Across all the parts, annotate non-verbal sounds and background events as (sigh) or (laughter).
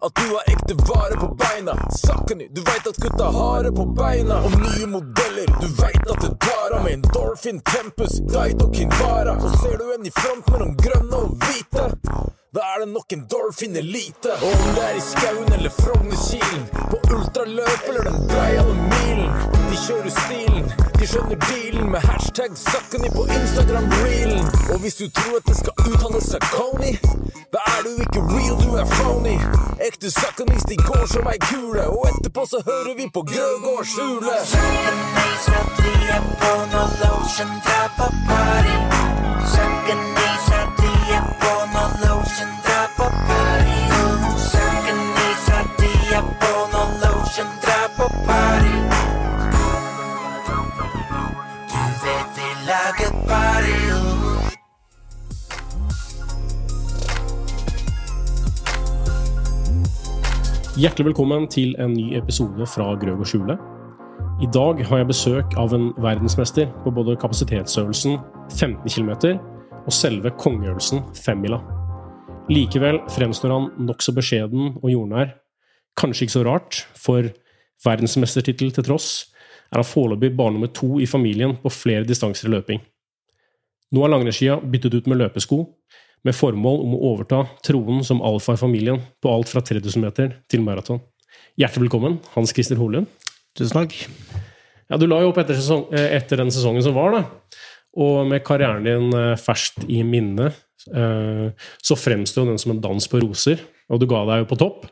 At du har ekte vare på beina. Sakene, du veit at gutta har det på beina. Og nye modeller, du veit at det tar av med en Dolphin Tempus, Daido Kinvara. Så ser du en i front mellom grønne og hvite, da er det nok en Dolphin Elite. Og om det er i skauen eller Frognerkilen, på ultraløp eller den breiale milen. De kjører stilen, de skjønner dealen med hashtag Sakene på Instagram-reelen. Og hvis du tror at det skal uttale seg Coney, da er du ikke real, du er phony. Ekte Sakanist, de går som ei kule, og etterpå så hører vi på Grøgaards hule. Hjertelig velkommen til en ny episode fra Grøg og skjule. I dag har jeg besøk av en verdensmester på både kapasitetsøvelsen 15 km og selve kongeøvelsen femmila. Likevel fremstår han nokså beskjeden og jordnær. Kanskje ikke så rart, for verdensmestertittel til tross er han foreløpig bare nummer to i familien på flere distanser i løping. Nå er langrennsskia byttet ut med løpesko, med formål om å overta tronen som alfa i familien på alt fra 3000 meter til maraton. Hjertelig velkommen, Hans Christer Holund. Tusen takk. Ja, du la jo opp etter, sesong, eh, etter den sesongen som var, da. Og med karrieren din eh, ferskt i minne, så fremstår den som en dans på roser. Og du ga deg jo på topp.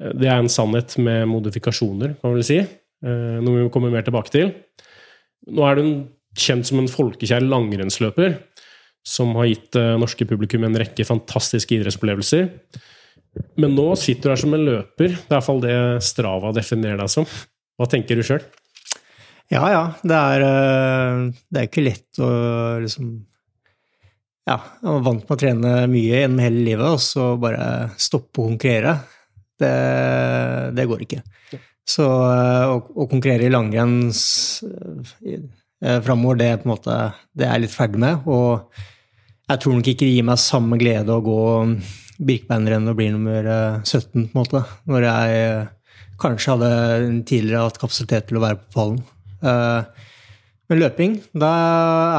Eh, Det er en sannhet med modifikasjoner, kan vi vel si. Eh, Noe vi kommer mer tilbake til. Nå er du kjent som en folkekjær langrennsløper som har gitt det norske publikum en rekke fantastiske idrettsopplevelser. Men nå sitter du her som en løper. Det er iallfall det Strava definerer deg som. Hva tenker du sjøl? Ja, ja. Det er, eh, det er ikke lett å liksom Ja, jeg var vant med å trene mye gjennom hele livet, og så bare stoppe å konkurrere. Det, det går ikke. Så eh, å, å konkurrere i langrenn eh, framover, det på en måte Det er jeg litt ferdig med. Og jeg tror nok ikke det gir meg samme glede å gå Birkebeinerrennet og bli nummer eh, 17, på en måte, når jeg eh, kanskje hadde tidligere hatt kapasitet til å være på pallen. Eh, Men løping, da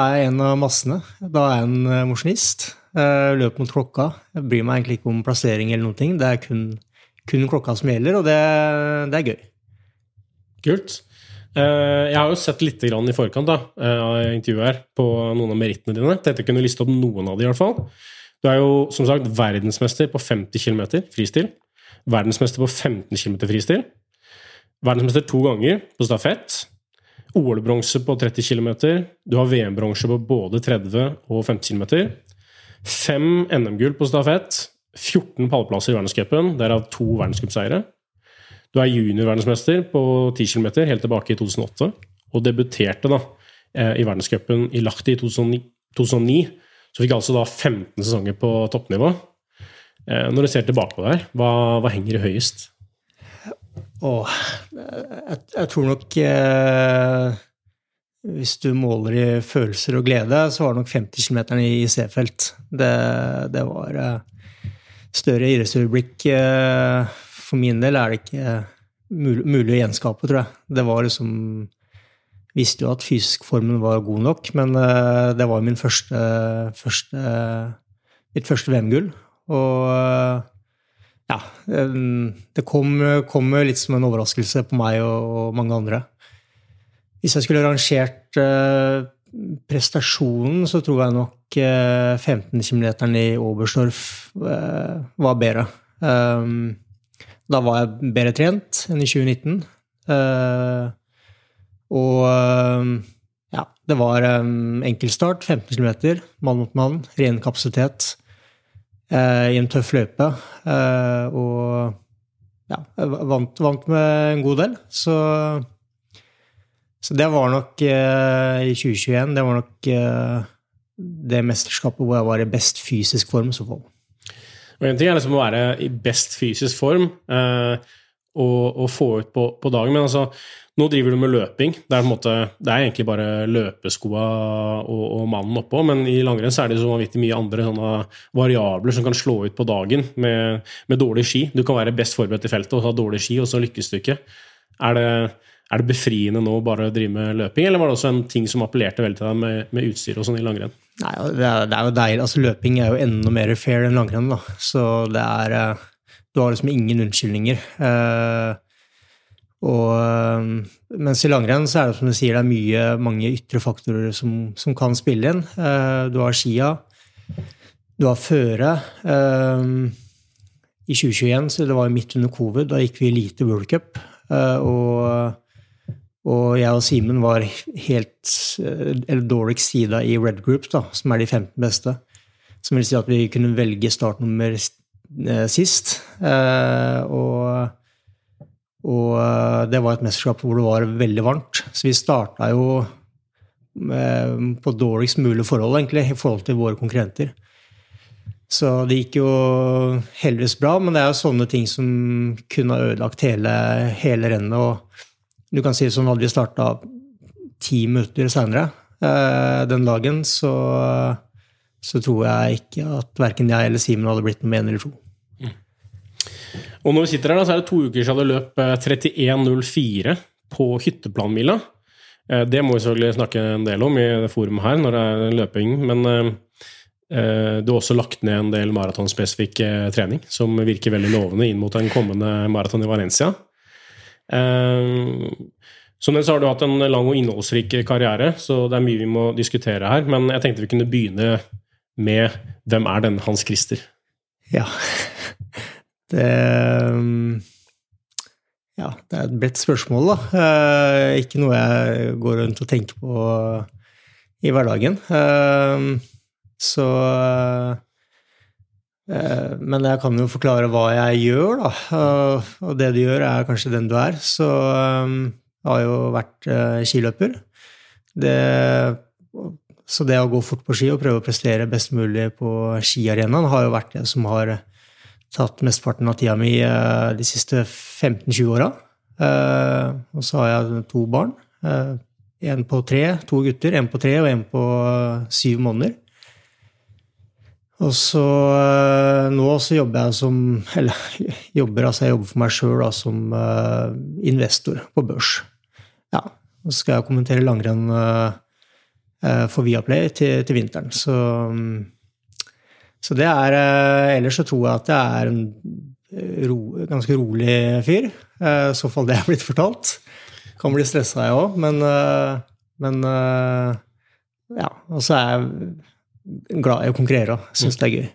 er jeg en av massene. Da er jeg en eh, mosjonist. Løp mot klokka. Jeg bryr meg egentlig ikke om plassering eller noen ting. Det er kun, kun klokka som gjelder, og det, det er gøy. Kult. Eh, Jeg har jo sett litt i forkant eh, av intervjuet her på noen av merittene dine. Tenkte jeg kunne liste opp noen av de i hvert fall. Du er jo som sagt verdensmester på 50 km fristil. Verdensmester på 15 km fristil. Verdensmester to ganger på stafett. OL-bronse på 30 km. Du har VM-bronse på både 30 og 50 km. Fem NM-gull på stafett. 14 pallplasser i verdenscupen, derav to verdenscupseiere. Du er juniorverdensmester på 10 km helt tilbake i 2008, og debuterte da eh, i verdenscupen i Lahti i 2009. 2009. Så fikk altså da 15 sesonger på toppnivå. Eh, Når du ser tilbake på det her, hva, hva henger høyest? Og jeg, jeg tror nok eh, Hvis du måler i følelser og glede, så var det nok 50 km i C-felt. Det, det var eh, større idrettsøyeblikk. Eh, for min del er det ikke mulig, mulig å gjenskape, tror jeg. Det var liksom Visste jo at fysisk formen var god nok, men eh, det var min første, første mitt første VM-gull. Og eh, ja, eh, det kom, kom litt som en overraskelse på meg og, mange andre. Hvis jeg skulle rangert eh, prestasjonen, så tror jeg nok eh, 15 km i Oberstdorf eh, var bedre. Da var jeg bedre trent enn i 2019. Eh, og eh, ja, det var enkeltstart, 15 km, mann mot mann, ren kapasitet eh, i en tøff løype. Eh, og ja, vant, vant med en god del. Så, Så det var nok eh, i 2021 Det var nok eh, det mesterskapet hvor jeg var i best fysisk form. så fall. Og En ting er liksom å være i best fysisk form eh, og, og, få ut på, på, dagen, men altså, nå driver du med løping. Det er, måte, det er egentlig bare løpeskoa og, og, mannen oppå, men i langrenn er det så vanvittig mye andre variabler som kan slå ut på dagen med, med dårlig ski. Du kan være best forberedt i feltet og ha dårlig ski, og så lykkes du ikke. Er det, er det befriende nå bare å drive med løping, eller var det også en ting som appellerte veldig til deg med, med utstyr og sånn i langrenn? Nei, det er, det er, jo deilig. Altså, løping er jo enda mer fair enn langrenn, da. Så det er eh, Du har liksom ingen unnskyldninger. Eh, og eh, mens i langrenn så er det som du sier, det er mye, mange ytre faktorer som, som kan spille inn. Eh, du har skia, du har føre. Eh, I 2021, så det var midt under covid, da gikk vi lite World Cup. Og og jeg og Simen var helt eller dårligst sida i Red Group, da, som er de 15 beste. Som vil si at vi kunne velge startnummer sist. Og, og det var et mesterskap hvor det var veldig varmt. Så vi starta jo på dårligst mulig forhold, egentlig, i forhold til våre konkurrenter. Så det gikk jo heldigvis bra, men det er jo sånne ting som kunne ha ødelagt hele, hele rennet. og du kan si sånn hadde vi starta ti minutter seinere eh, den dagen, så, så, tror jeg ikke at verken jeg eller Simen hadde blitt noe med én eller to. Og når vi sitter her, da, så er det to uker siden det løp 31.04 eh, på hytteplanmila. Eh, det må vi selvfølgelig snakke en del om i det forumet her, når det er løping. Men eh, du har også lagt ned en del maratonspesifikk trening som virker veldig lovende inn mot en kommende maraton i Valencia. Som nevnt så har du hatt en lang og innholdsrik karriere, så det er mye vi må diskutere her. Men jeg tenkte vi kunne begynne med hvem er denne Hans Christer? Ja. Det Ja, det er et bredt spørsmål, da. Eh, ikke noe jeg går rundt og tenker på i hverdagen. Eh, så Eh, men jeg kan jo forklare hva jeg gjør, da. Og det du gjør, er kanskje den du er. Så eh, jeg har jo vært eh, skiløper. Det, så det å gå fort på ski og prøve å prestere best mulig på skiarenaen har jo vært det som har tatt mesteparten av tida mi de siste 15-20 åra. Og så har jeg to barn. En på tre, to gutter. En på tre og en på syv måneder. Og så eh, nå så jobber jeg som (laughs) Eller jobber, altså jeg jobber for meg sjøl som uh, investor på børs. Ja. Så skal jeg kommentere langrenn uh, for Viaplay til, til vinteren. Så, um, så, det er uh, Ellers så tror jeg at jeg er en ro, ganske rolig fyr. I så fall det er blitt fortalt. Kan bli stressa, jeg òg, men, men ja. Og så er jeg glad i å konkurrere og syns det er gøy.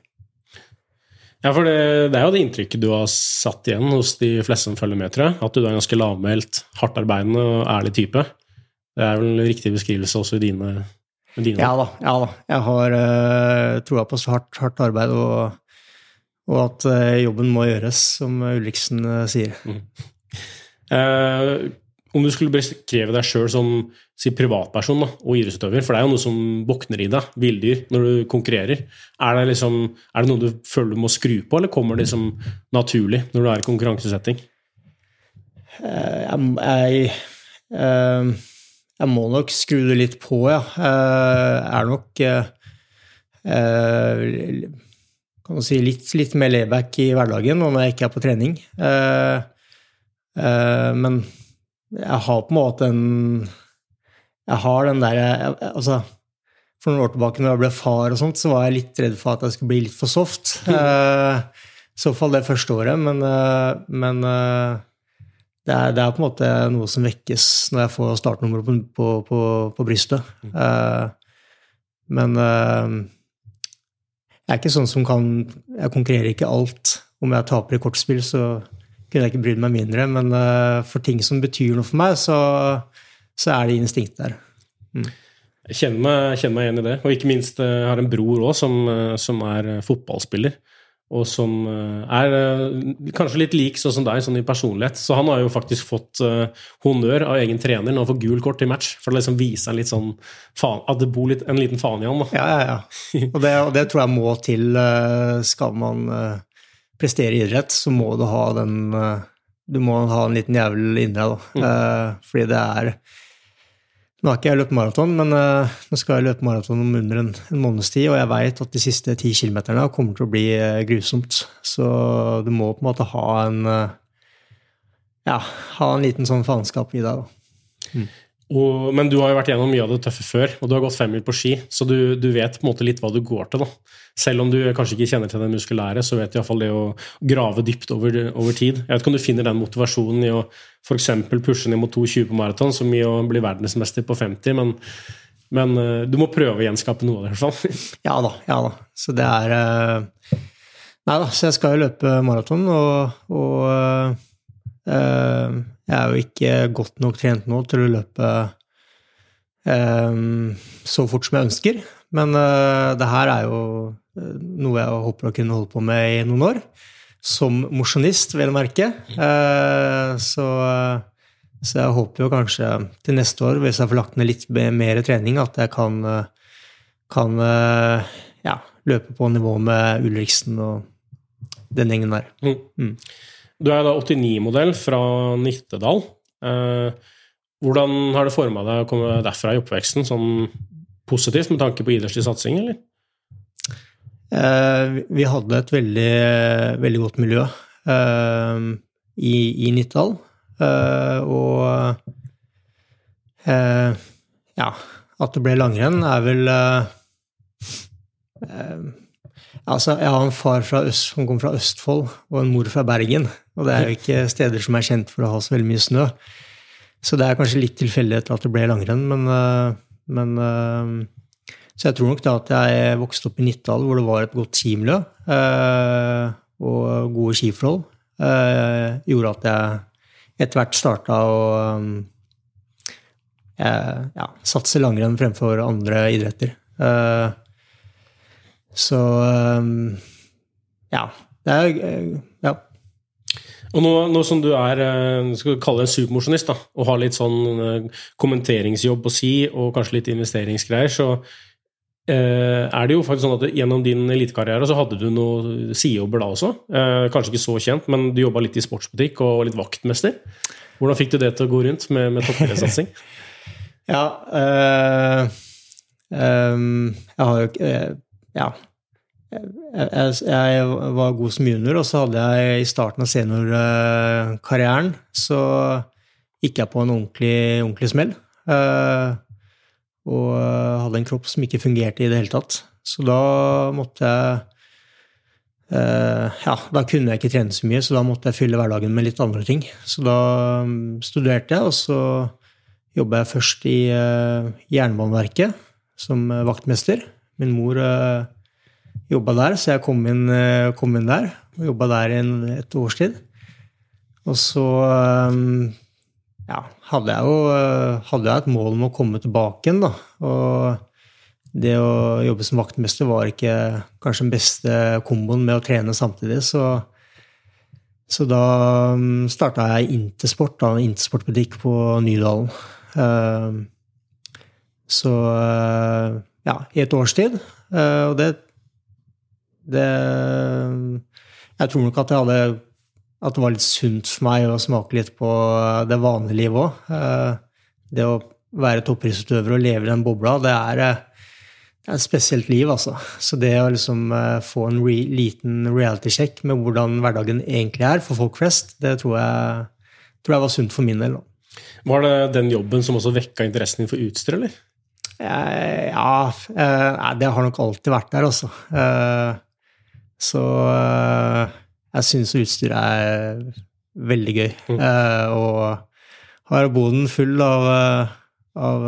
Ja, for det, det, er jo det inntrykket du har satt igjen hos de fleste som følger med, tror jeg. At du er en ganske lavmælt, hardtarbeidende og ærlig type. Det er vel en riktig beskrivelse også i dine ja, da, ja da. Jeg har uh, troa på så hardt, hardt arbeid, og, og at uh, jobben må gjøres, som Ulriksen uh, sier. Mm. Uh, om du skulle beskrevet deg sjøl som si, privatperson da, og idrettsutøver, for det er jo noe som våkner i deg, villdyr, når du konkurrerer. Er det, liksom, er det noe du føler du må skru på, eller kommer det liksom naturlig når du er i konkurransesetting? Jeg, jeg, jeg, må nok skru det litt på, ja. Jeg er nok kan man si, litt, litt mer layback i hverdagen når jeg ikke er på trening. Men jeg har på en måte en Jeg har den derre Altså, for noen år tilbake når jeg ble far og sånt, så var jeg litt redd for at jeg skulle bli litt for soft. Mm. I så fall det første året, men, men det, er, det, er, på en måte noe som vekkes når jeg får startnummeret på, på, på, på, brystet. Mm. men jeg er ikke sånn som kan Jeg konkurrerer ikke alt. Om jeg taper i kortspill, så kunne jeg ikke brydd meg mindre. Men uh, for ting som betyr noe for meg, så, så er det instinkt der. Mm. Jeg kjenner meg, kjenner meg, igjen i det. Og ikke minst jeg har en bror òg som, som, er fotballspiller. Og som eh, er eh, kanskje litt lik sånn som deg, sånn i personlighet. Så han har jo faktisk fått uh, honnør av egen trener han får gul kort i match. For å liksom vise en litt sånn faen, at det bor litt, en liten faen i han. Da. Ja, ja, ja. Og det, og det tror jeg må til. Skal man prestere i idrett, så må du ha den Du må ha en liten jævel inni deg, da. Mm. fordi det er Nå har ikke jeg løpt maraton, men uh, nå skal jeg løpe maraton om under en, en måneds tid, og jeg veit at de siste ti kilometerne kommer til å bli uh, grusomt. Så du må på en måte ha en uh, Ja, ha en liten sånn faenskap i deg, da. Og, men du har jo vært gjennom mye av det tøffe før, og du har gått femmil på ski, så du, du vet på en måte litt hva du går til. da. Selv om du kanskje ikke kjenner til det muskulære, så vet du iallfall det å grave dypt over, over tid. Jeg vet ikke om du finner den motivasjonen i å f.eks. pushe ned mot 2,20 på maraton, som i å bli verdensmester på 50, men, men eh, du må prøve å gjenskape noe av det, i hvert fall. (laughs) Ja da, ja da. Så det er eh, Nei da, så jeg skal jo løpe maraton, og, og eh, jeg er jo ikke godt nok trent nå til å løpe eh, så fort som jeg ønsker. Men eh, det her er jo eh, noe jeg håper å kunne holde på med i noen år. Som mosjonist, vel å merke. Eh, så, så jeg håper jo kanskje til neste år, hvis jeg får lagt ned litt mer trening, at jeg kan, eh, kan eh, ja, løpe på nivå med Ulriksen og den gjengen der. Mm. Du er da 89-modell fra Nittedal. Eh, hvordan har det forma deg å komme derfra i oppveksten, sånn positivt med tanke på idrettslig satsing, eller? Eh, vi hadde et veldig, veldig godt miljø eh, i, i Nittedal. Og ja, at det ble langrenn, er vel Altså, jeg har en far fra Øst, som kommer fra Østfold, og en mor fra Bergen. Og det er jo ikke steder som er kjent for å ha så veldig mye snø. Så det er kanskje litt tilfeldighet at det ble langrenn, men, eh, men eh, Så jeg tror nok da at jeg vokste opp i Nittdal, hvor det var et godt skimiljø eh, og gode skiforhold, gjorde at jeg etter hvert starta å ja, satse langrenn fremfor andre idretter. Så ja. Det er ja. Og nå, nå, som du er skal vi kalle det en supermosjonist og har litt sånn kommenteringsjobb å si, og kanskje litt investeringsgreier, så eh, er det jo faktisk sånn at gjennom din elitekarriere så hadde du noen sidejobber da også. Eh, kanskje ikke så kjent, men du jobba litt i sportsbutikk og litt vaktmester. Hvordan fikk du det til å gå rundt med, med toppidrettssatsing? (laughs) ja øh, øh, Jeg har jo ikke Ja jeg, jeg, var god som junior, og så hadde jeg i starten av seniorkarrieren så gikk jeg på en ordentlig, ordentlig smell. Og hadde en kropp som ikke fungerte i det hele tatt. Så da måtte jeg Ja, da kunne jeg ikke trene så mye, så da måtte jeg fylle hverdagen med litt andre ting. Så da studerte jeg, og så jobba jeg først i Jernbaneverket som vaktmester. Min mor jobba der, så jeg kom inn, kom inn der. og Jobba der i et års tid. Og så ja, hadde jeg jo hadde jeg et mål om å komme tilbake igjen, da. Og det å jobbe som vaktmester var ikke kanskje den beste komboen med å trene samtidig, så, så da starta jeg Intersport, da, intersportbutikk på Nydalen. Så ja, i et års tid. Og det det Jeg tror nok at, hadde, at det var litt sunt for meg å smake litt på det vanlige livet òg. Det å være toppidrettsutøver og leve i den bobla, det er, det er et spesielt liv, altså. Så det å liksom få en re, liten reality-sjekk med hvordan hverdagen egentlig er for folk flest, det tror jeg, tror jeg var sunt for min del. Var det den jobben som også vekka interessen din for utstyr, eller? Ja, det har nok alltid vært der, altså. Så jeg syns utstyr er veldig gøy. Mm. Og har boden full av, av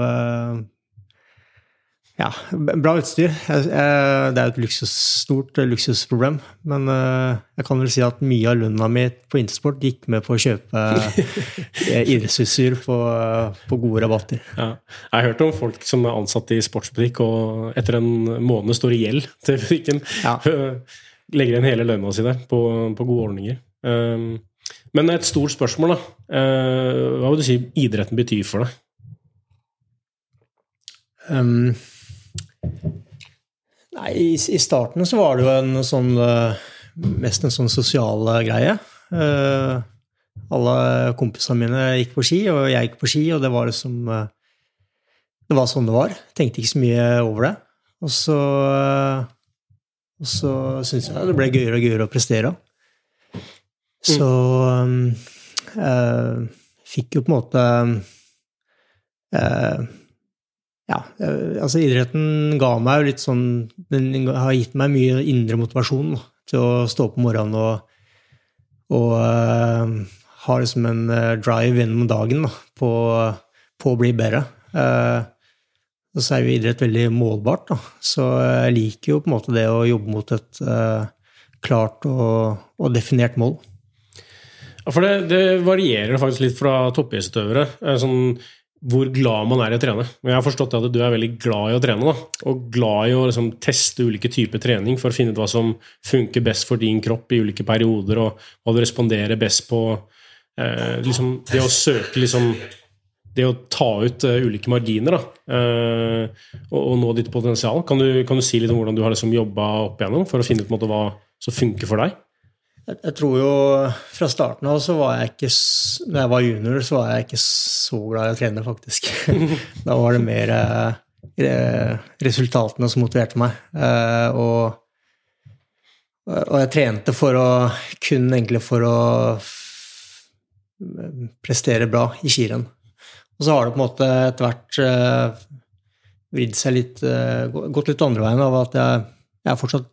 ja, bra utstyr. Det er et luksus, stort luksusproblem. Men jeg kan vel si at mye av lønna mi på Intersport gikk med på å kjøpe (laughs) idrettsutstyr på, på, gode rabatter. Ja. Jeg har hørt om folk som er ansatt i sportsbutikk, og etter en måned står i gjeld til butikken. Ja. (laughs) legger igjen hele lønna si der på, på gode ordninger. Um, men et stort spørsmål, da. Uh, hva vil du si idretten betyr for deg? Um, nei, i, i, starten så var det jo en sånn uh, Mest en sånn sosial uh, greie. Uh, alle kompisene mine gikk på ski, og jeg gikk på ski, og det var liksom Det var sånn det var. Tenkte ikke så mye over det. Og så og så syntes jeg det ble gøyere og gøyere å prestere. Så uh, fikk jo på en måte øh, Ja, uh, altså idretten ga meg jo litt sånn Den har gitt meg mye indre motivasjon da, til å stå opp om morgenen og, og ha liksom en drive gjennom dagen da, på, på, å bli bedre. Uh, og så er jo idrett veldig målbart, da. Så jeg liker jo på en måte det å jobbe mot et uh, klart og, og, definert mål. Ja, for det, det, varierer faktisk litt fra toppidrettsutøvere. Sånn, hvor glad man er i å trene. Men jeg har forstått at du er veldig glad i å trene. Da. Og glad i å liksom, teste ulike typer trening for å finne ut hva som funker best for din kropp i ulike perioder, og hva du responderer best på. Eh, liksom, det å søke liksom det å ta ut uh, ulike marginer da, uh, og, og, nå ditt potensial. Kan du, kan du, si litt om hvordan du har liksom jobba opp igjennom for å finne ut måte, hva som funker for deg? Jeg, jeg, tror jo fra starten av så var jeg ikke Når jeg var junior, så var jeg ikke så glad i å trene, faktisk. (laughs) da var det mer uh, resultatene som motiverte meg. og, og jeg trente for å kun egentlig for å prestere bra i skirenn. Og så har det på en måte etter hvert uh, vridd seg litt uh, Gått litt andre veien av at jeg, jeg, er fortsatt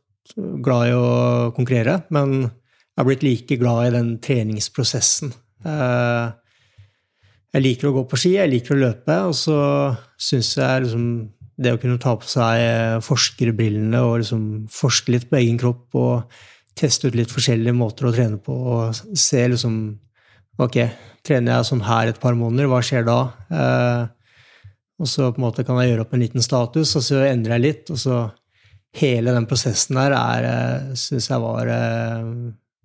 glad i å konkurrere, men jeg har blitt like glad i den treningsprosessen. Uh, jeg liker å gå på ski, jeg liker å løpe, og så syns jeg liksom det å kunne ta på seg forskerbrillene og liksom forske litt på egen kropp og teste ut litt forskjellige måter å trene på og se liksom Ok, trener jeg sånn her et par måneder, hva skjer da? Eh, og så på en måte kan jeg gjøre opp en liten status, og så endrer jeg litt. Og så hele den prosessen der er eh, syns jeg var eh,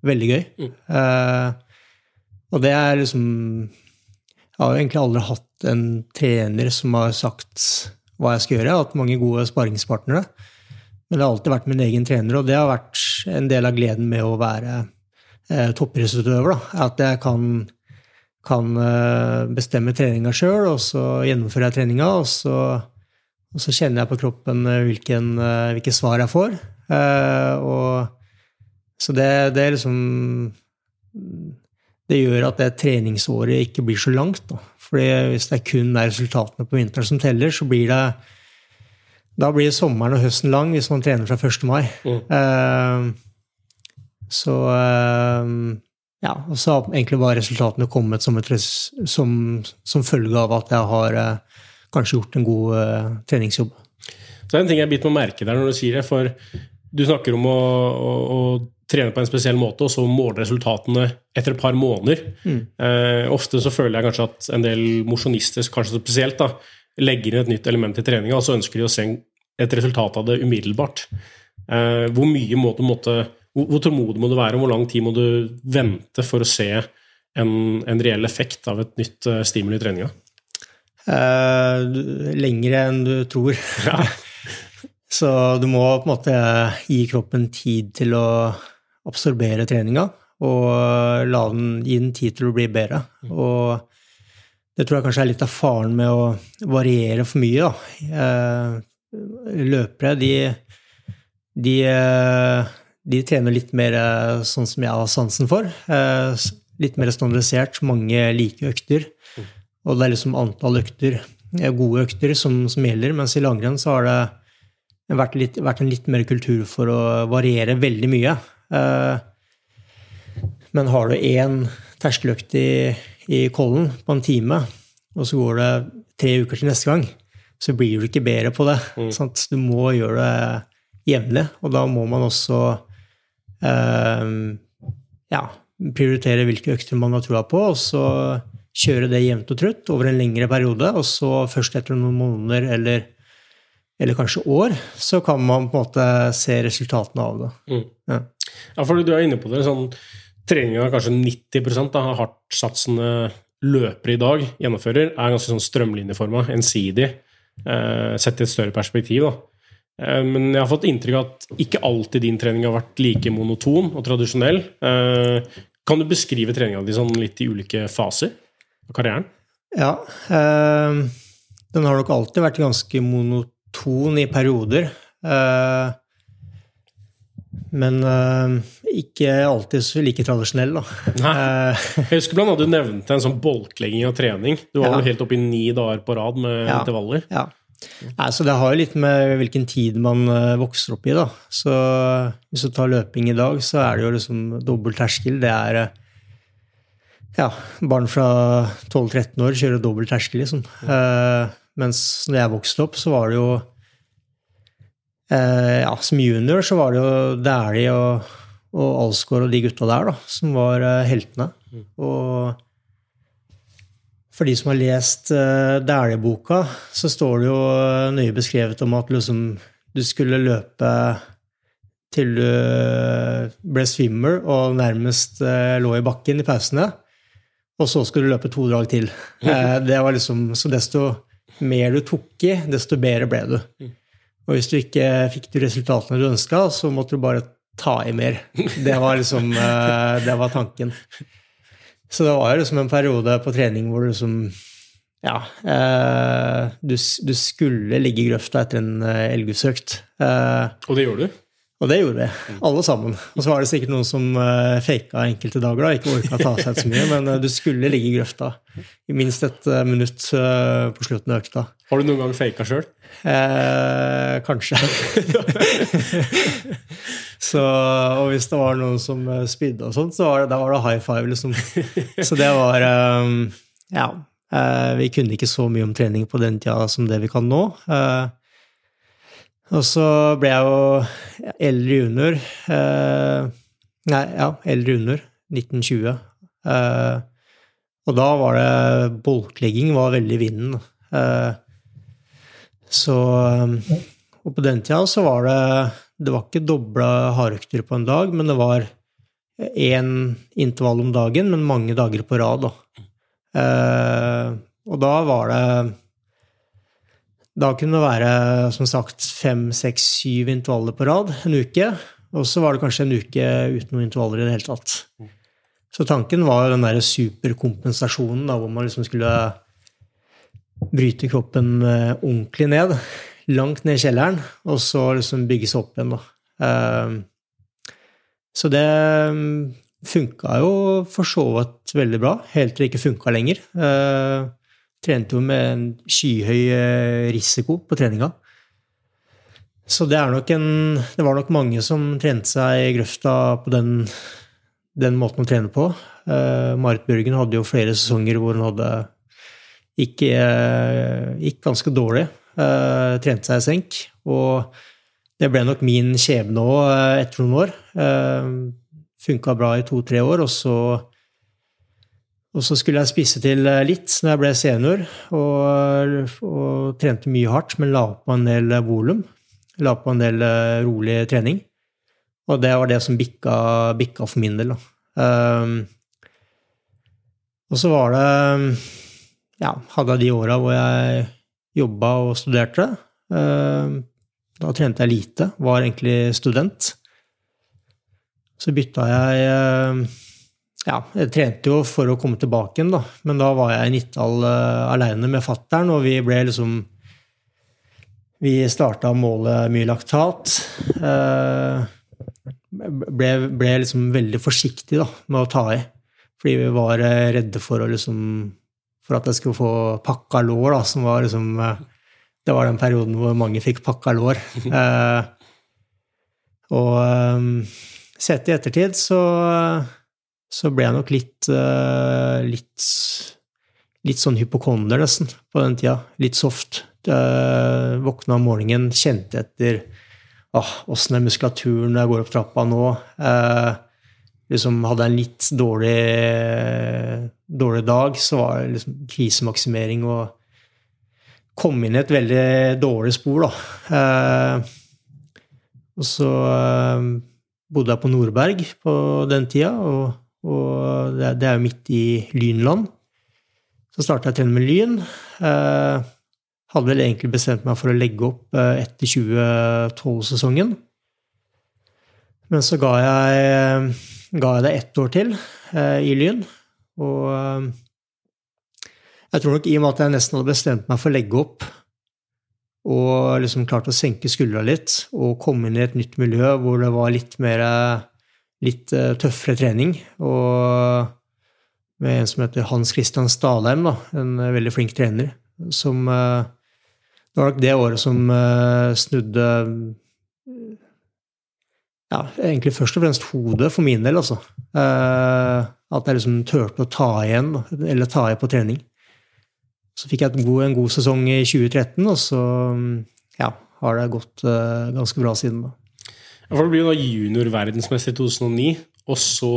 veldig gøy. Mm. Eh, og det er liksom Jeg har jo egentlig aldri hatt en trener som har sagt hva jeg skal gjøre. Jeg har hatt mange gode sparringspartnere. Men det har alltid vært min egen trener, og det har vært en del av gleden med å være eh, toppidrettsutøver. At jeg kan kan eh, bestemme treninga sjøl, og så gjennomfører jeg treninga, og så, og så kjenner jeg på kroppen eh, hvilken, eh, hvilke svar jeg får. Og, så det, det er liksom Det gjør at det treningsåret ikke blir så langt. Da. Fordi hvis det kun er resultatene på vinteren som teller, så blir det da blir sommeren og høsten lang hvis man trener fra 1. mai. Mm. så ja, og så har egentlig bare resultatene kommet som, som, som følge av at jeg har eh, kanskje gjort en god eh, treningsjobb. Så det er en ting jeg biter meg merke der når du sier det, for du snakker om å, å, å, trene på en spesiell måte, og så måle resultatene etter et par måneder. Mm. Eh, ofte så føler jeg kanskje at en del mosjonister, kanskje spesielt, da, legger inn et nytt element i treninga, og så ønsker de å se et resultat av det umiddelbart. Eh, hvor mye må du måtte hvor, hvor tålmodig må du være, og hvor lang tid må du vente for å se en, en reell effekt av et nytt uh, stimuli i treninga? Uh, lengre enn du tror. Ja. (laughs) Så du må på en måte gi kroppen tid til å absorbere treninga, og la den, gi den tid til å bli bedre. Og det tror jeg kanskje er litt av faren med å variere for mye. Da. Uh, løpere, de, de de trener litt mer eh, sånn som jeg har sansen for. Eh, litt mer standardisert, mange like økter. Og det er liksom antall økter, eh, gode økter, som, som gjelder. Mens i langrenn så har det vært, litt, vært, en litt mer kultur for å variere veldig mye. Men har du én terskeløkt i, i Kollen på en time, og så går det tre uker til neste gang, så blir du ikke bedre på det. Mm. Du må gjøre det jevnlig, og da må man også ja, prioritere hvilke økter man har troa på, og så kjøre det jevnt og trutt over en lengre periode. Og så først etter noen måneder eller, eller kanskje år, så kan man på en måte se resultatene av det. Mm. Ja. Ja, for du er inne på det. sånn Treninga kanskje 90% av hardtsatsende løpere i dag gjennomfører, er ganske sånn strømlinjeforma, ensidig, eh, sett i et større perspektiv. da. Eh, men jeg har fått inntrykk av at ikke alltid din trening har vært like monoton og tradisjonell. Eh, kan du beskrive treninga di sånn litt i ulike faser av karrieren? Ja. Eh, den har nok alltid vært ganske monoton i perioder. Men ikke alltid så like tradisjonell, da. Nei. (laughs) Jeg husker blant annet du nevnte en sånn bolklegging av trening. Du var Ja. vel helt oppe i ni dager på rad med Ja. intervaller. ja. Nei, så det har jo litt med hvilken tid man eh, vokser opp i, da. Så hvis du tar løping i dag, så er det jo liksom dobbel terskel. Det er eh, ja, barn fra 12-13 år kjører dobbel terskel, liksom. Eh, mens når jeg vokste opp, så var det jo eh, Ja, som junior så var det jo Dæhlie og, og Alsgaard og de gutta der, da, som var eh, heltene. Og for de som har lest uh, Dæhlie-boka, så står det jo eh, nøye beskrevet om at liksom, du skulle løpe til du eh, ble swimmer og nærmest uh, lå i bakken i pausene. Og så skulle du løpe to drag til. Uh, det var liksom, så desto mer du tok i, desto bedre ble du. Og hvis du ikke fikk de resultatene du ønska, så måtte du bare ta i mer. Det var liksom uh, det var tanken. Så det var jo liksom en periode på trening hvor du liksom Ja. Eh, du, du skulle ligge i grøfta etter en eh, elgutøkt. Eh, Og det gjorde du? og det gjorde vi, alle sammen. Og så var det sikkert noen som eh, faka enkelte dager, da, ikke orka å ta seg ut så mye, men eh, du skulle ligge i grøfta i minst et eh, minutt på slutten av økta. Har du noen gang faka sjøl? Eh, kanskje. (laughs) så, og hvis det var noen som eh, spydde og sånt, så var det, da var det high five, liksom. Så det var um, Ja. Uh, vi kunne ikke så mye om trening på den tida som det vi kan nå. Uh, og så ble jeg jo eldre junior. Uh, nei, ja, eldre junior. 1920. Eh, og da var det Bolklegging var veldig vinden. Så Og på den tida så var det Det var ikke dobla hardøkter på en dag, men det var én intervall om dagen, men mange dager på rad, da. Eh, og da var det Da kunne det være som sagt fem, seks, syv intervaller på rad en uke. Og så var det kanskje en uke uten noen intervaller i det hele tatt. Så tanken var den der superkompensasjonen, da, hvor man liksom skulle bryte kroppen eh, ordentlig ned. Langt ned i kjelleren, og så liksom bygge seg opp igjen, da. Eh, så det mm, funka jo for så vidt veldig bra, helt til det ikke funka lenger. Eh, trente jo med en skyhøy eh, risiko på treninga. Så det en Det var nok mange som trente seg i grøfta på den, den måten å trene på. Marit Bjørgen hadde jo flere sesonger hvor hun hadde eh, gikk ganske dårlig. Eh, trente seg i senk. Og det ble nok min skjebne òg uh, etter noen år. Uh, Funka bra i to-tre år, og så og så skulle jeg spisse til eh, litt når jeg ble senior, og, og trente mye hardt, men la på en del volum. La på en del eh, rolig trening. Og det var det som bikka, bikka for min del. Og så var det Ja, hadde jeg de åra hvor jeg jobba og studerte. Um, da trente jeg lite, var egentlig student. Så bytta jeg um, ja, jeg trente jo for å komme tilbake igjen, da. Men da var jeg i Nittdal uh, aleine med fattern, og vi ble liksom Vi starta å måle mye laktat. Ble, ble liksom veldig forsiktig da, med å ta i. Fordi vi var redde for å liksom For at jeg skulle få pakka lår, da, som var liksom uh, Det var den perioden hvor mange fikk pakka lår. (laughs) Eh, og um, sett i ettertid så så ble jeg nok litt, uh, litt Litt sånn hypokonder, nesten, på den tida. Litt soft. Uh, våkna om morgenen, kjente etter åssen er muskulaturen når jeg går opp trappa nå. Uh, liksom hadde en litt dårlig, dårlig dag, så var det liksom krisemaksimering og kom inn i et veldig dårlig spor, da. Eh, og så bodde jeg på Nordberg på den tida, og, og det, det er jo midt i Lynland. Så starta jeg å trene med Lyn. Eh, hadde vel egentlig bestemt meg for å legge opp eh, etter 2012-sesongen. Men så ga jeg, ga jeg det ett år til eh, i Lyn. Og eh, jeg tror nok i og med at jeg nesten hadde bestemt meg for å legge opp, og liksom klart å senke skuldra litt og komme inn i et nytt miljø hvor det var litt mer litt eh, tøffere trening. Og med en som heter Hans Christian Stalheim, da, en veldig flink trener, som eh, Det var nok det året som eh, snudde ja, egentlig først og fremst hodet for min del, altså. At jeg liksom turte å ta igjen, eller ta igjen på trening. Så fikk jeg god, en god sesong i 2013, og så ja, har det gått uh, ganske bra siden da. For Du blir jo da junior-verdensmester i 2009, og så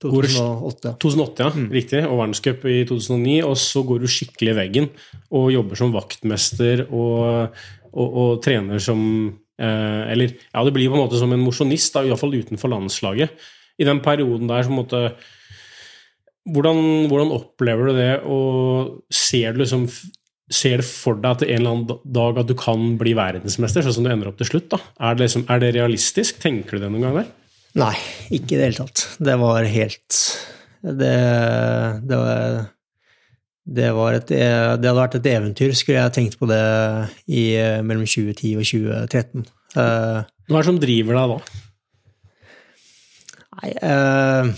2008. 2008, ja. Mm. Riktig. Og verdenscup i 2009. Og så går du skikkelig i veggen og jobber som vaktmester og, og, og trener som eh, Eller ja, det blir på en måte som en mosjonist, iallfall utenfor landslaget. I den perioden der så måtte hvordan, hvordan, opplever du det, og ser du liksom Ser det for deg at en eller annen dag at du kan bli verdensmester, sånn som du ender opp til slutt? da? Er det, liksom, er det realistisk? Tenker du det noen gang der? Nei, ikke i det hele tatt. Det var helt Det, det var det, var et, det, hadde vært et eventyr, skulle jeg tenkt på det i mellom 2010 og 2013. Hva er det som driver deg da? Nei uh,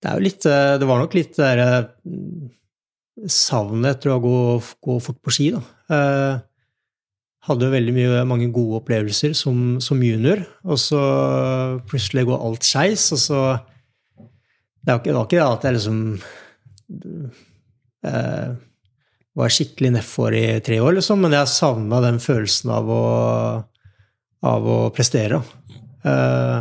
Det er jo litt Det var nok litt det derre savnet etter å gå, gå, fort på ski, da. Uh, hadde jo veldig mye, mange gode opplevelser som, som junior, og så plutselig går alt skeis, og så Det var ikke det, var ikke det at jeg liksom eh, var skikkelig nedfor i tre år, liksom, men jeg savna den følelsen av å, av å prestere. Eh,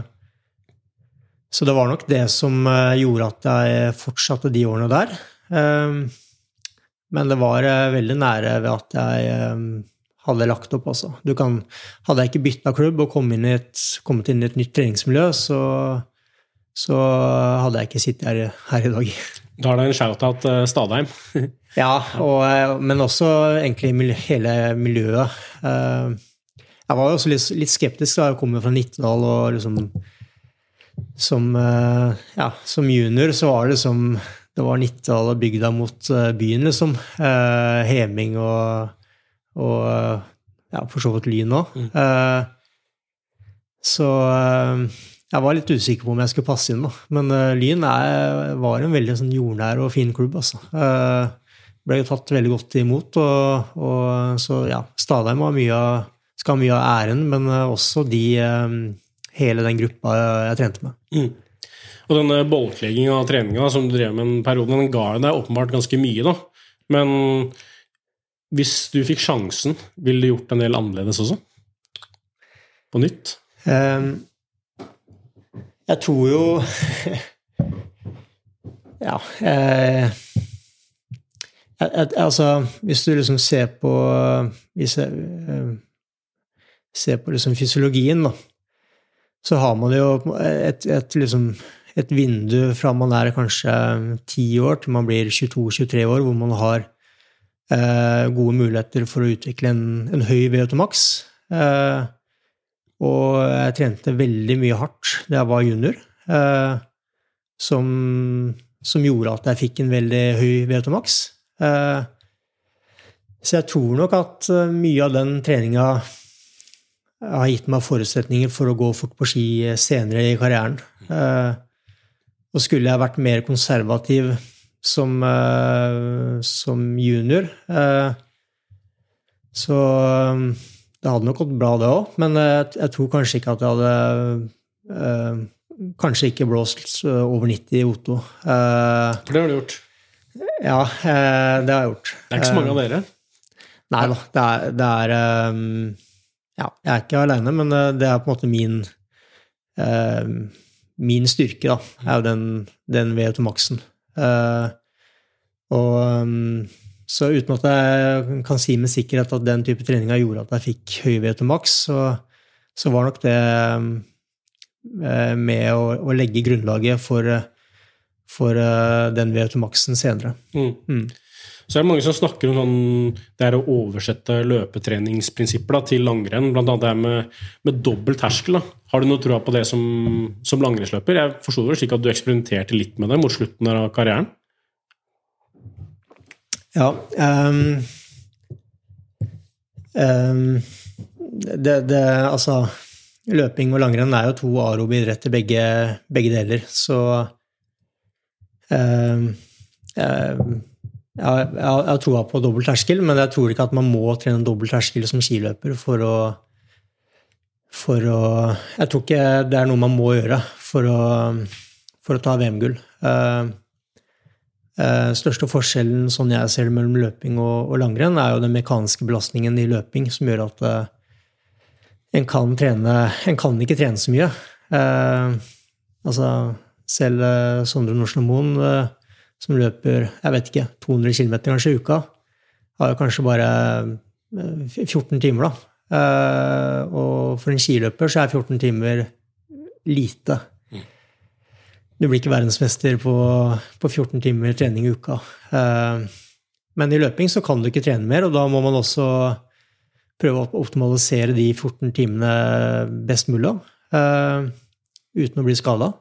så det var nok det som eh, gjorde at jeg fortsatte de årene der. Eh, men det var eh, veldig nære ved at jeg hadde lagt opp. Kan, hadde jeg ikke bytta klubb og kommet inn, et, kommet inn, i et nytt treningsmiljø, så, så hadde jeg ikke sittet her, her i dag. (laughs) Da er det en shout-out uh, Stadheim. (laughs) ja, og, eh, men også egentlig hele miljøet. Uh, jeg var jo også litt, litt skeptisk da jeg kom fra Nittedal og liksom som, uh, ja, som junior så var det liksom Det var Nittedal og bygda mot byen, liksom. Heming og og ja, for så vidt Lyn òg. Mm. Så jeg var litt usikker på om jeg skulle passe inn, da. Men uh, Lyn er, var en veldig sånn, jordnær og fin klubb, altså. ble jo tatt veldig godt imot, og, og så ja, Stadheim mye skal ha mye av æren, men også de hele den gruppa jeg trente med. Mm. Og denne bolklegginga av treninga som du drev med en periode, den ga deg åpenbart ganske mye, da. Men hvis du fikk sjansen, ville du gjort en del annerledes også? På nytt? Um, jeg tror jo (laughs) Ja eh, Altså, hvis du liksom ser på Hvis jeg eh, ser på liksom fysiologien, da, så har man jo et, et, liksom, et vindu fra man er kanskje ti år til man blir 22-23 år, hvor man har eh, gode muligheter for å utvikle en, en høy VO2 maks. Eh, og jeg trente veldig mye hardt da jeg var junior, eh, som, som, gjorde at jeg fikk en veldig høy VO2 max. Eh, så jeg tror nok at eh, mye av den treninga har gitt meg forutsetninger for å gå fort på ski senere i karrieren. Og skulle jeg vært mer konservativ som, som junior. Så det hadde nok gått bra, det òg. Men uh, jeg tror kanskje ikke at jeg hadde Kanskje ikke blåst over 90 i Otto. For det har du gjort? Ja, det har jeg gjort. Det er ikke så mange av dere? Nei da. Det er, det er Ja, jeg er ikke aleine, men det er på en måte min Min styrke, da, er jo den, den VO2-maksen. Uh, og, så uten at jeg kan si med sikkerhet at den type treninga gjorde at jeg fikk høy VO2 maks, så, så, var nok det eh, med å, å legge grunnlaget for, for eh, den VO2 Maxen senere. Mm. Mm. Så er det mange som snakker om sånn, det er å oversette løpetreningsprinsipper da, til langrenn. Annet det med, med dobbel terskel. Da. Har du noe tro på det som, som langrennsløper? Jeg forsto det slik at du eksperimenterte litt med det mot slutten av karrieren? Ja Um, um, det, det, Altså Løping og langrenn er jo to arobe-idretter, begge, begge deler. Så ehm, jeg, jeg, har troa på dobbel terskel, men jeg tror ikke at man må trene dobbel terskel som skiløper for å for å Jeg tror ikke det er noe man må gjøre for å, for å ta VM-gull. Største forskjellen sånn jeg ser det mellom løping og, og, langrenn, er jo den mekaniske belastningen i løping som gjør at uh, en kan trene En kan ikke trene så mye. altså, selv Sondre Norsen Moen som løper jeg vet ikke, 200 km kanskje i uka, har jo kanskje bare 14 eh, timer, da. Eh, og for en skiløper så er 14 timer lite. Du blir ikke verdensmester på, på 14 timer trening i uka. Eh, men i løping så kan du ikke trene mer, og da må man også prøve å optimalisere de 14 timene best mulig, uten å bli skada.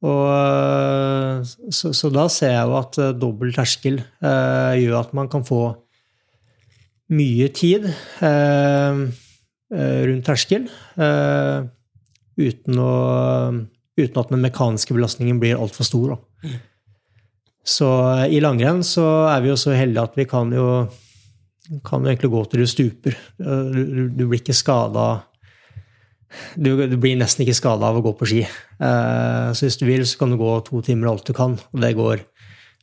Og, eh, så, så, da ser jeg jo at dobbel terskel eh, gjør at man kan få mye tid eh, rundt terskel uten, å, uten, at den mekaniske belastningen blir altfor stor. Da. Så i langrenn så er vi jo så heldige at vi kan jo, kan jo egentlig gå til du stuper. Du, du blir ikke skada du, du, blir nesten ikke skada av å gå på ski. Uh, så hvis du vil, så kan du gå to timer alt du kan, og det går.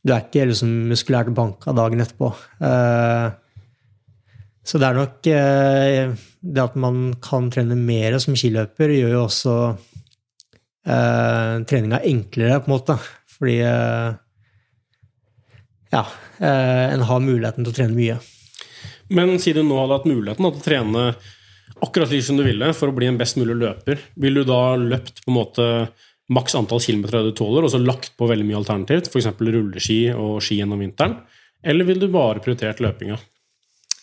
Du er ikke liksom muskulært banka dagen etterpå. Uh, så det er nok uh, Det at man kan trene mer som skiløper, gjør jo også treninga enklere, på en måte. Fordi ja, en har muligheten til å trene mye. Men siden du nå hadde hatt muligheten til å trene akkurat slik som du ville for å bli en best mulig løper, vil du da løpt på en måte maks antall kilometer du tåler, og så lagt på veldig mye alternativt, f.eks. rulleski og ski gjennom vinteren? Eller vil du bare prioritert løpinga?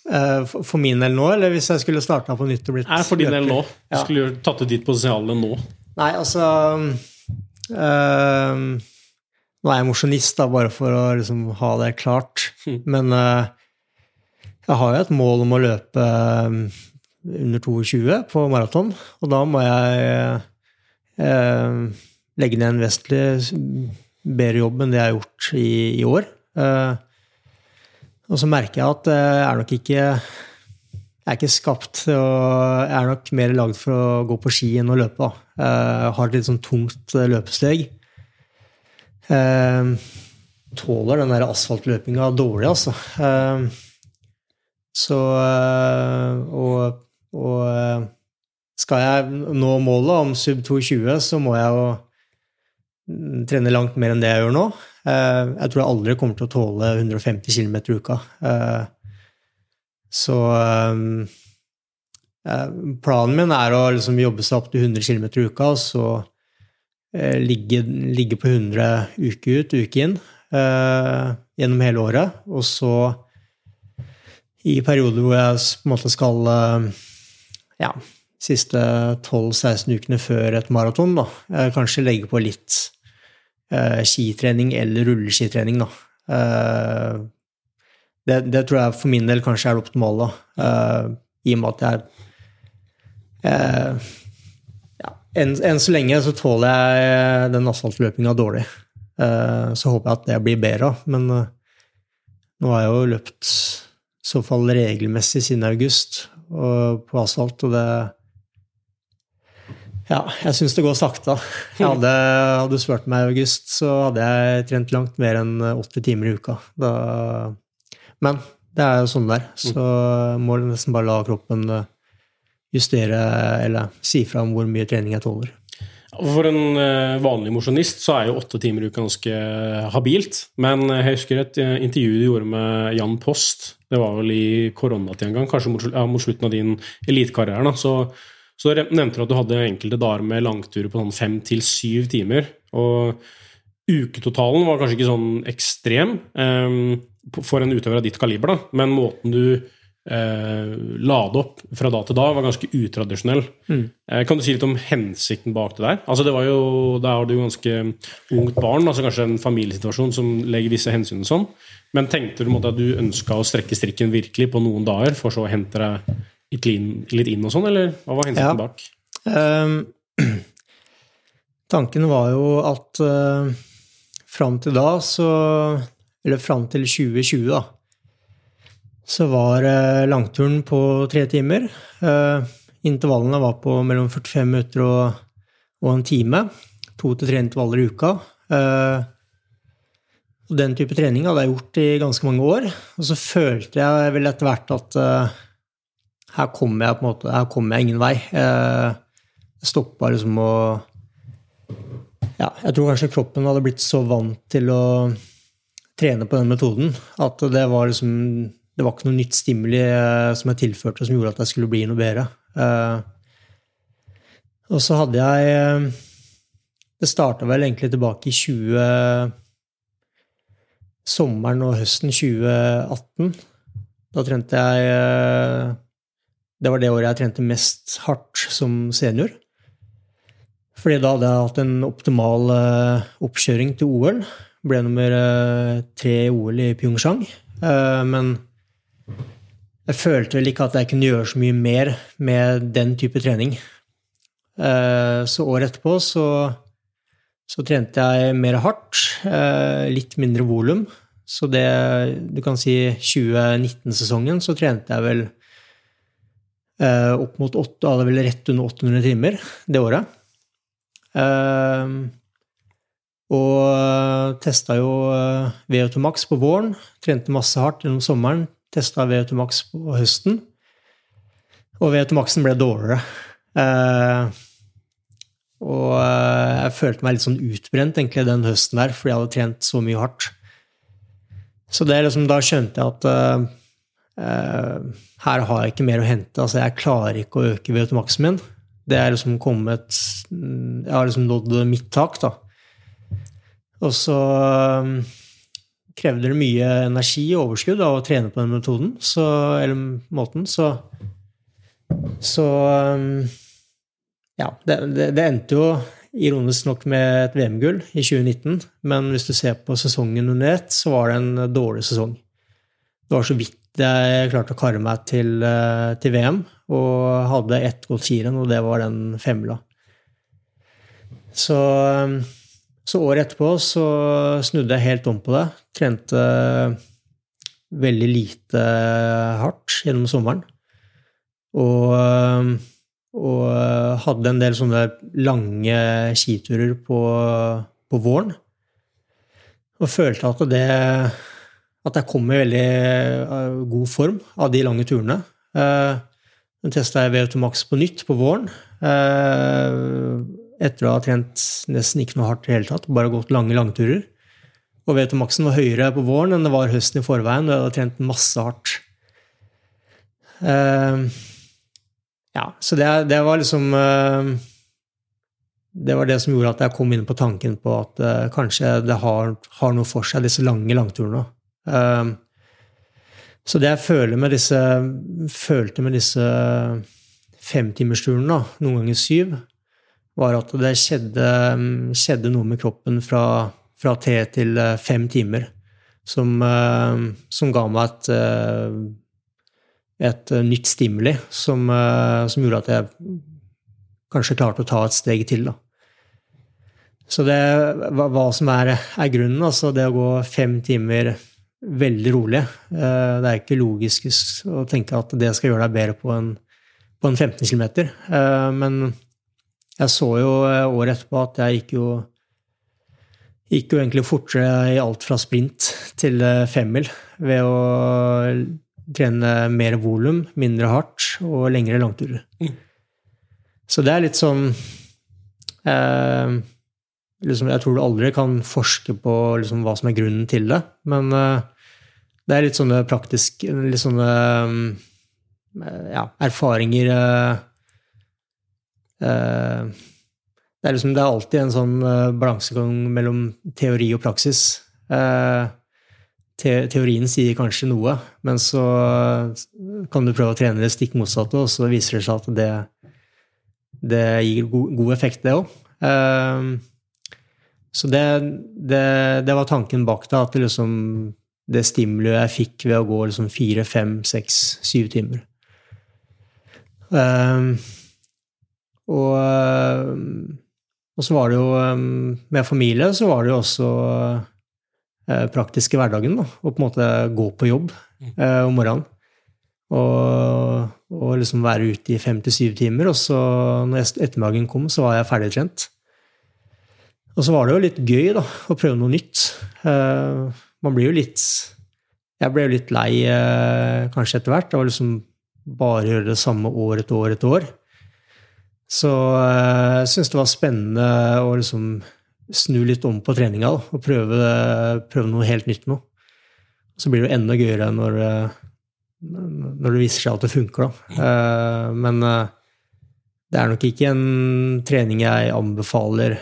Eh, for min del nå, eller hvis jeg skulle starta på nytt og blitt Nei, for din del nå. Du skulle tatt ut ditt potensial nå. Nei, altså øh, Nå er jeg mosjonist, bare for å liksom ha det klart. Mm. Men øh, jeg har jo et mål om å løpe under 22 på maraton. Og da må jeg øh, legge ned en vesentlig bedre jobb enn det jeg har gjort i, i år. Uh, og så merker jeg at jeg er nok ikke jeg er ikke skapt og Jeg er nok mer lagd for å gå på ski enn å løpe. Da. Jeg har et litt sånn tungt løpesteg. Eh, tåler den der asfaltløpinga dårlig, altså. Eh, så eh, Og og eh, skal jeg nå målet om sub 220, så må jeg jo mm, trene langt mer enn det jeg gjør nå. Eh, jeg tror jeg aldri kommer til å tåle 150 km i uka. Eh, så planen min er å liksom jobbe seg opp til 100 km i uka, og så ligge, ligge, på 100 uke ut, uke inn, gjennom hele året. Og så i perioder hvor jeg på en måte skal ja, siste 12-16 ukene før et maraton, da. Kanskje legge på litt eh, skitrening eller rulleskitrening, da. Eh, det, det, tror jeg for min del kanskje er det optimale, eh, i og med at jeg eh, ja, enn, en så lenge så tåler jeg den asfaltløpinga dårlig. Eh, så håper jeg at det blir bedre, men eh, nå har jeg jo løpt i så fall regelmessig siden august, på asfalt, og det Ja, jeg syns det går sakte. (laughs) Hadde, hadde du spurt meg i august, så hadde jeg trent langt mer enn 80 timer i uka. Da, men det er jo sånn der. Så må du nesten bare la kroppen justere eller si fra om hvor mye trening jeg tåler. For en eh, vanlig mosjonist så er jo åtte timer i uka ganske habilt. Men jeg husker et eh, intervju du gjorde med Jan Post det var vel i koronatida en gang, kanskje mot slutten av din elitekarriere. Så, Så nevnte du at du hadde enkelte dager med langturer på sånn fem til syv timer. Og uketotalen var kanskje ikke sånn ekstrem um, for en utøver av ditt kaliber, da. men måten du eh, la det opp fra da til da, var ganske utradisjonell. Eh, kan du si litt om hensikten bak det der? Altså det var jo, Da har du jo ganske ungt barn, altså kanskje en familiesituasjon som legger visse hensyn sånn. Men tenkte du måte at du ønska å strekke strikken virkelig på noen dager, for så å hente deg litt litt inn og sånn, eller hva var hensikten Ja. bak? Um, (clears throat) tanken var jo at uh, fram til da, så Eller fram til 2020, da, så var eh, langturen på tre timer. Eh, intervallene var på mellom 45 minutter og, og en time. To til tre intervaller i uka. Eh, og den type trening hadde jeg gjort i ganske mange år. Og så følte jeg vel etter hvert at her kommer jeg på en måte, her kommer jeg ingen vei. Jeg stoppa liksom å Ja, jeg tror kanskje kroppen hadde blitt så vant til å trene på den metoden at det var liksom Det var ikke noe nytt stimuli eh, som jeg tilførte som gjorde at jeg skulle bli noe bedre. Eh, og så hadde jeg eh, Det starta vel egentlig tilbake i 20 Sommeren og høsten 2018. Da trente jeg Det var det året jeg trente mest hardt som senior. Fordi da hadde jeg hatt en optimal oppkjøring til OL. Ble nummer tre i OL i Pyeongchang. Men jeg følte vel ikke at jeg kunne gjøre så mye mer med den type trening. Eh, så året etterpå så, så trente jeg mer hardt, eh, litt mindre volum. Så det du kan si 2019-sesongen, så trente jeg vel eh, opp mot 8, alle vel rett under 800 timer det året. Og testa jo eh, VO2 Max på våren. Trente masse hardt gjennom sommeren. Testa VO2 Max på høsten. Og VO2 Maxen ble dårligere. Eh, og eh, jeg følte meg litt sånn utbrent egentlig den høsten der, fordi jeg hadde trent så mye hardt. Så det er liksom, da skjønte jeg at eh, her har jeg ikke mer å hente. Altså, jeg klarer ikke å øke VO2 Maxen min. Det er liksom kommet Jeg har liksom nådd mitt tak, da. Og så um, krevde det mye energi og overskudd av å trene på den metoden, så, eller måten, så Så Ja, det, det, det endte jo ironisk nok med et VM-gull i 2019, men hvis du ser på sesongen under ett, så var det en dårlig sesong. Det var så vidt jeg klarte å karre meg til, eh, til VM, og hadde ett godt firen, og det var den femmila. Så, um, så året etterpå så snudde jeg helt om på det. Trente veldig lite hardt gjennom sommeren. Og, um, og hadde en del sånne lange skiturer på, på våren. Og følte at det at jeg kom i veldig god form av de lange turene. men testa jeg VO2 Max på nytt på våren. Etter å ha trent nesten ikke noe hardt i hele tatt, bare gått lange langturer. Og VO2 Maxen var høyere på våren enn det var høsten i forveien, da jeg hadde trent masse hardt. Uh, ja, så det, det, var liksom uh, Det var det som gjorde at jeg kom inn på tanken på at uh, kanskje det har, har, noe for seg, disse lange langturene. så det jeg føler med disse, følte med disse femtimersturene, noen ganger syv, var at det skjedde, skjedde noe med kroppen fra, fra tre til fem timer som, som ga meg et, et nytt stimuli som, som, gjorde at jeg kanskje klarte å ta et steg til. Da. Så det, hva som er, er, grunnen, altså det å gå fem timer veldig rolig Det er ikke logisk å tenke at det skal gjøre deg bedre på en, på en 15 km. Men jeg så jo året etterpå at jeg gikk jo, gikk jo egentlig fortere i alt fra sprint til femmil ved å trene mer volum, mindre hardt og lengre langturer. Mm. Så det er litt sånn eh, liksom, Jeg tror du aldri kan forske på liksom, hva som er grunnen til det, men eh, det er litt sånne praktiske Litt sånne ja, erfaringer eh, eh, det, er liksom, det er alltid en sånn eh, balansegang mellom teori og praksis. Eh, te, teorien sier kanskje noe, men så kan du prøve å trene det stikk motsatte, og så viser det seg at det, det gir god, god effekt, det òg. Så det, det, det, var tanken bak det, at det, liksom, det stimuliet jeg fikk ved å gå liksom fire, fem, seks, syv timer. Um, og, og, så var det jo Med familie så var det jo også uh, praktisk i hverdagen. Da, å på en måte gå på jobb uh, om morgenen. Og, og, liksom være ute i fem til syv timer. Og så når ettermiddagen kom, så var jeg ferdigtrent. Og så var det jo litt gøy da, å prøve noe nytt. Uh, man blir jo litt Jeg ble jo litt lei uh, kanskje etter hvert. Det var liksom bare gjøre det samme år etter år etter år. Så uh, jeg syns det var spennende å liksom snu litt om på treninga da, og prøve, prøve, noe helt nytt nå. Så blir det jo enda gøyere når, når det viser seg at det funker, da. Men det er nok ikke en trening jeg anbefaler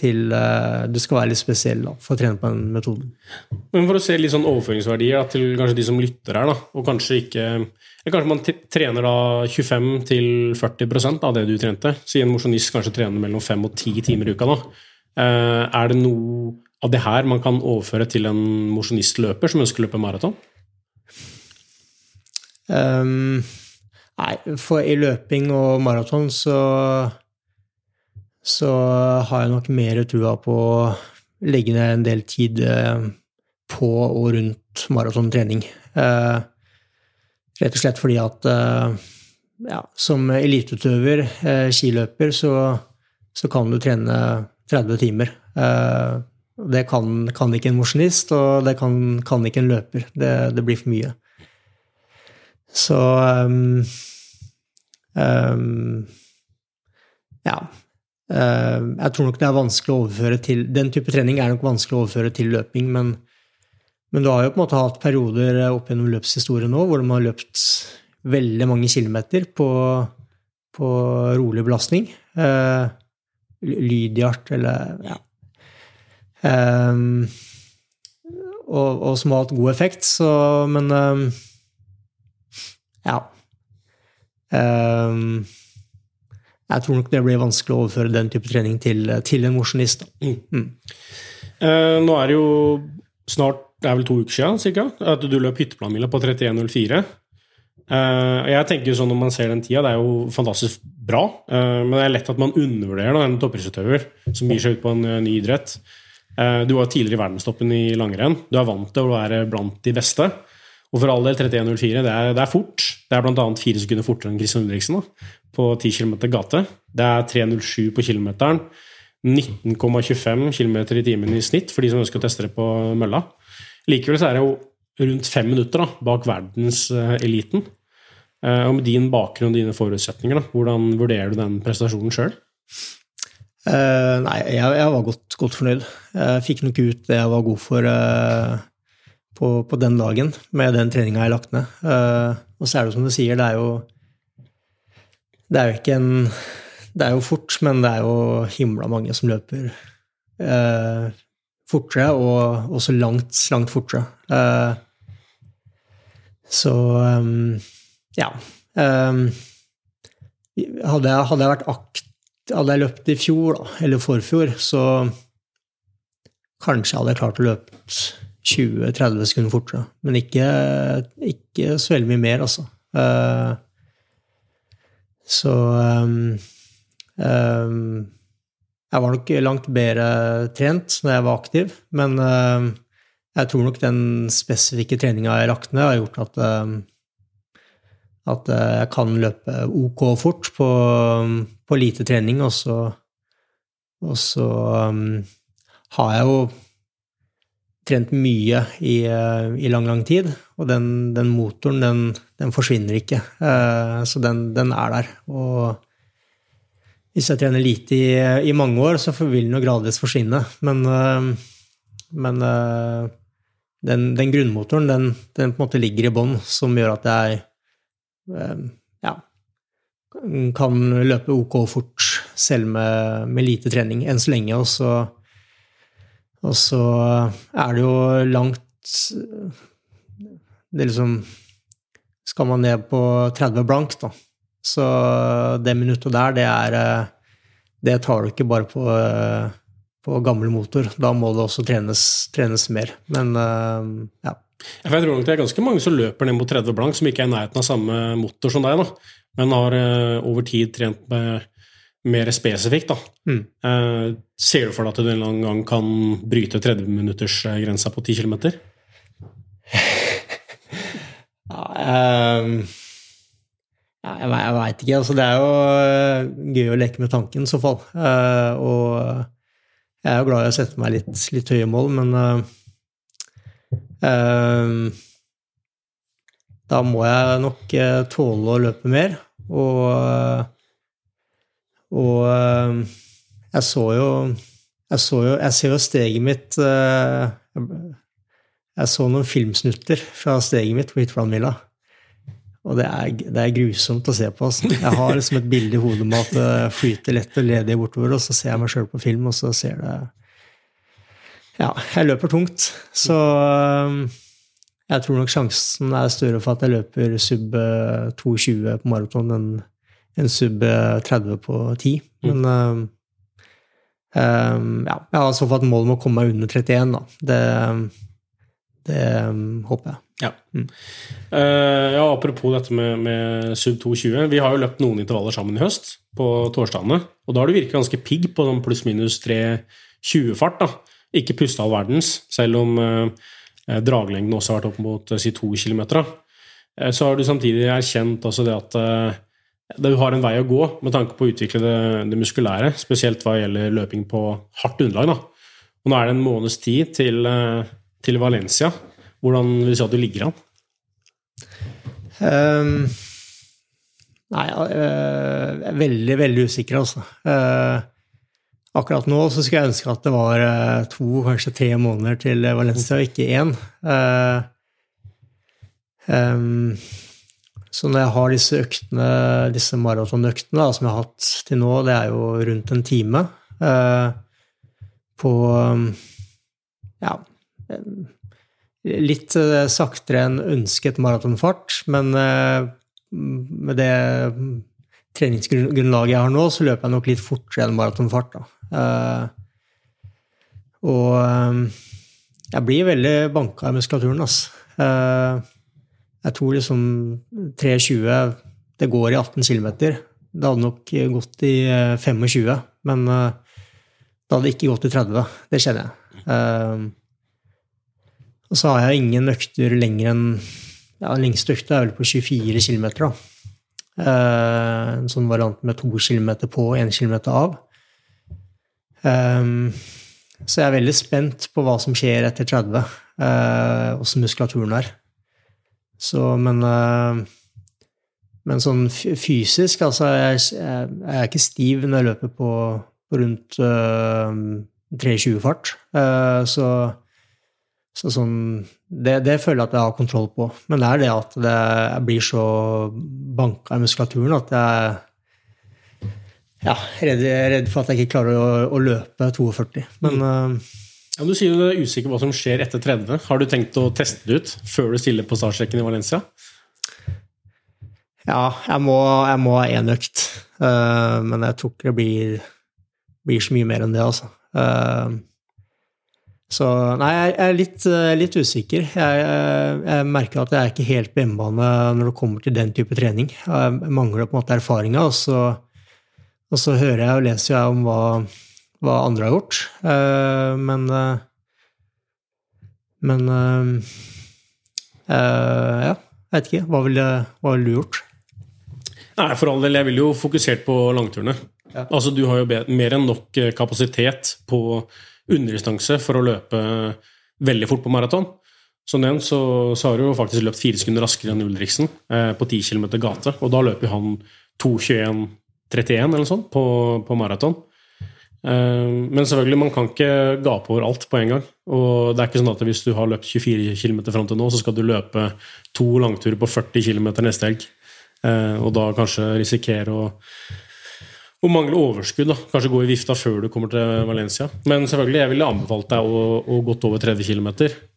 til Du skal være litt spesiell da, for å trene på den metoden. Men for å se litt sånn overføringsverdier da, til kanskje de som lytter her, da, og kanskje ikke Kanskje man trener da 25-40% av det du trente. Si en mosjonist kanskje trener mellom 5 og 10 timer i uka. da. Uh, er det noe av det her man kan overføre til en mosjonistløper som ønsker å løpe maraton? Um, nei, for i løping og maraton så så har jeg nok mer trua på å legge ned en del tid eh, på og rundt maratontrening. Eh, rett og slett fordi at eh, ja, som eliteutøver, skiløper, så, så, kan du trene 30 timer. Det kan, kan ikke en mosjonist, og det kan, kan, ikke en løper. Det, det, blir for mye. Så um, um, Ja. Uh, jeg tror nok det er vanskelig å overføre til Den type trening er nok vanskelig å overføre til løping, men, men du har jo på en måte hatt perioder opp gjennom løpshistorien nå hvor de har løpt veldig mange kilometer på, på rolig belastning. Uh, Lydiart eller ja. Um, og, og, som har hatt god effekt, så Men um, ja. Um, jeg tror nok det blir vanskelig å overføre den type trening til, til en mosjonist. Mm. Mm. Eh, nå er det jo snart det er vel to uker siden cirka, at du løp hytteplanmila på 31,04. Uh, jeg tenker sånn Når man ser den tida, det er jo fantastisk bra, uh, men det er lett at man undervurderer da, en toppidrettsutøver som gir seg ut på en uh, ny idrett. Eh, du var tidligere i verdenstoppen i langrenn. Du er vant til å være blant de beste. Og for all del 31,04, det, det, er fort. Det er bl.a. fire sekunder fortere enn Kristian Ulriksen da, på 10 km gate. Det er 3,07 på kilometeren. 19,25 km i timen i snitt for de som ønsker å teste det på mølla. Likevel så er det jo rundt fem minutter da, bak verdenseliten. Eh, og med din bakgrunn og dine forutsetninger, da, hvordan vurderer du den prestasjonen sjøl? Uh, eh, nei, jeg, jeg var godt, godt, fornøyd. Jeg fikk nok ut det jeg var god for. Uh, på, på, den dagen med den treninga jeg lagt ned. Uh, og så er det som du sier, det er jo Det er jo ikke en Det er jo fort, men det er jo himla mange som løper fortere, og også langt, langt fortere. Uh, så um, ja. Um, hadde, jeg, hadde jeg vært akt hadde jeg løpt i fjor, da, eller forfjor, så kanskje hadde jeg klart å løpe 20-30 sekunder fortere. Men ikke, ikke, så veldig mye mer, altså. Så um, um, Jeg var nok langt bedre trent når jeg var aktiv, men uh, jeg tror nok den spesifikke treninga jeg lagt ned, har gjort at, uh, at jeg kan løpe ok fort på, på lite trening, og så, og så um, har jeg jo trent mye i, eh, i, lang, lang tid. Og den, den motoren, den, den, forsvinner ikke. Så den, den, er der. Og hvis jeg trener lite i, i mange år, så vil den jo gradvis forsvinne. Men, uh, men den, den, grunnmotoren, den, på en måte ligger i bånn, som gjør at jeg ja, kan løpe ok fort selv med, med lite trening enn så lenge. Og så, og så er det jo langt Det liksom Skal man ned på 30 blank, da. Så det minuttet der, det er Det tar du ikke bare på, på gammel motor. Da må det også trenes, trenes mer. Men ja. Jeg tror nok det er ganske mange som løper ned mot 30 blank, som ikke er i nærheten av samme motor som deg, da. men har over tid trent med mer spesifikt. Da. Mm. Ser du for deg at du en eller annen gang kan bryte 30-minuttersgrensa på 10 km? (laughs) ja, um, jeg, jeg veit ikke. Altså, det er jo eh, gøy å leke med tanken, i så fall. Uh, og jeg er jo glad i å sette meg litt, litt høye mål, men Ehm, da må jeg nok tåle å løpe mer. Og, og jeg så jo jeg, så jo, jeg ser jo steget mitt eh, Jeg så noen filmsnutter fra steget mitt på Hitflandmila. Og det er, det er, grusomt å se på. Altså. Jeg har liksom et bilde i hodet med at det flyter lett og ledig bortover, og så ser jeg meg sjøl på film, og så ser det ja, jeg løper tungt. Så um, jeg tror nok sjansen er større for at jeg løper sub 2,20 eh, på maraton enn en sub 30 eh, på 10. Mm. Men mm. um, ja, jeg har i så fall et mål om å komme meg under 31, da. Det, det um, håper jeg. Ja. Uh, ja. apropos dette med, med sub 2,20. Vi har jo løpt noen intervaller sammen i høst, på torsdagene. Og da har du virket ganske pigg på sånn pluss-minus 3,20-fart. da ikke pusta all verdens, selv om uh, draglengden også har vært opp mot uh, si to kilometer. Uh, så har du samtidig erkjent altså det at du har en vei å gå med tanke på å utvikle det, det muskulære, spesielt hva gjelder løping på hardt underlag. Da. Og nå er det en måneds tid til, til Valencia. Hvordan vil du si at du ligger an? Um, nei, jeg er veldig, veldig usikker, altså. Uh, Akkurat nå så skulle jeg ønske at det var eh, to, kanskje tre måneder til Valencia, og ikke én. Um, så når jeg har disse øktene, disse maratonøktene som jeg har hatt til nå, det er jo rundt en time på um, ja Litt saktere enn ønsket maratonfart, men med det treningsgrunnlaget jeg har nå, så løper jeg nok litt fortere enn maratonfart. Uh, og jeg blir veldig banka i muskulaturen, altså. Jeg tror liksom 3,20 Det går i 18 km. Det hadde nok gått i 25, men det hadde ikke gått i 30. Det kjenner jeg. Og så har jeg ingen økter lenger enn ja, Den lengste økta er vel på 24 km. En sånn variant med 2 km på og 1 km av. Um, så jeg er veldig spent på hva som skjer etter 30, uh, åssen muskulaturen er. Så, men uh, Men sånn fysisk, altså Jeg, jeg, jeg er ikke stiv når jeg løper på, på rundt uh, 3,20 fart. Uh, så, så sånn det, det, føler jeg at jeg har kontroll på. Men det er det at det, jeg blir så banka i muskulaturen at jeg ja, redd, redd, for at jeg ikke klarer å, å løpe 42. Men mm. uh, ja, Du sier du er usikker på hva som skjer etter 30. Har du tenkt å teste det ut før du stiller på startstreken i Valencia? Ja, jeg må, jeg må ha én økt. Uh, men jeg tror ikke det blir, blir, så mye mer enn det, altså. Uh, så nei, jeg er litt, litt usikker. Jeg, jeg, merker at jeg er ikke helt på hjemmebane når det kommer til den type trening. Jeg mangler på en måte erfaringa, og så og så hører jeg og leser jeg om hva, hva andre har gjort. Uh, men uh, Men ja, jeg vet ikke. Hva ville, ville du gjort? Nei, for all del. Jeg ville jo fokusert på langturene. Ja. Altså, du har jo mer enn nok kapasitet på underdistanse for å løpe veldig fort på maraton. Som nevnt så, så, har du jo faktisk løpt fire sekunder raskere enn Ulriksen eh, på 10 km gate, og da løper han 2.21,31 eller sånt på, på maraton. Eh, men selvfølgelig, man kan ikke gape over alt på en gang. Og det er ikke sånn at hvis du har løpt 24 km fram til nå, så skal du løpe to langturer på 40 km neste helg. Eh, og da kanskje risikere å, å mangle overskudd. da. Kanskje gå i vifta før du kommer til Valencia. Men selvfølgelig, jeg ville anbefalt deg å, å gått over 30 km.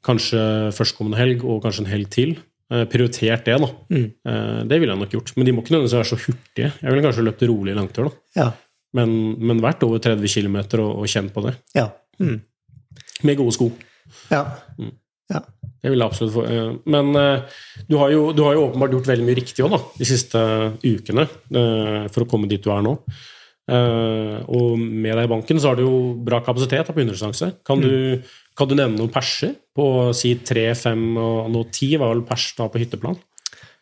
Kanskje førstkommende helg og kanskje en helg til. Eh, prioritert det, da. Eh, det ville jeg nok gjort. Men de må ikke nødvendigvis være så hurtige. Jeg ville kanskje løpt rolig langtur, da. Ja. Men, men vært over 30 km og, og kjent på det. Ja. Mm. Med gode sko. ja. ja. Det vil jeg absolutt få. eh, Men eh, du har, jo, du har jo åpenbart gjort veldig mye riktig også, da, de siste ukene eh, for å komme dit du er nå. Eh, Og med deg i banken så har du jo bra kapasitet på underdistanse. Kan, du- kan du nevne noen perser på si 3, 5 og nå 10? Var vel pers da på hytteplan?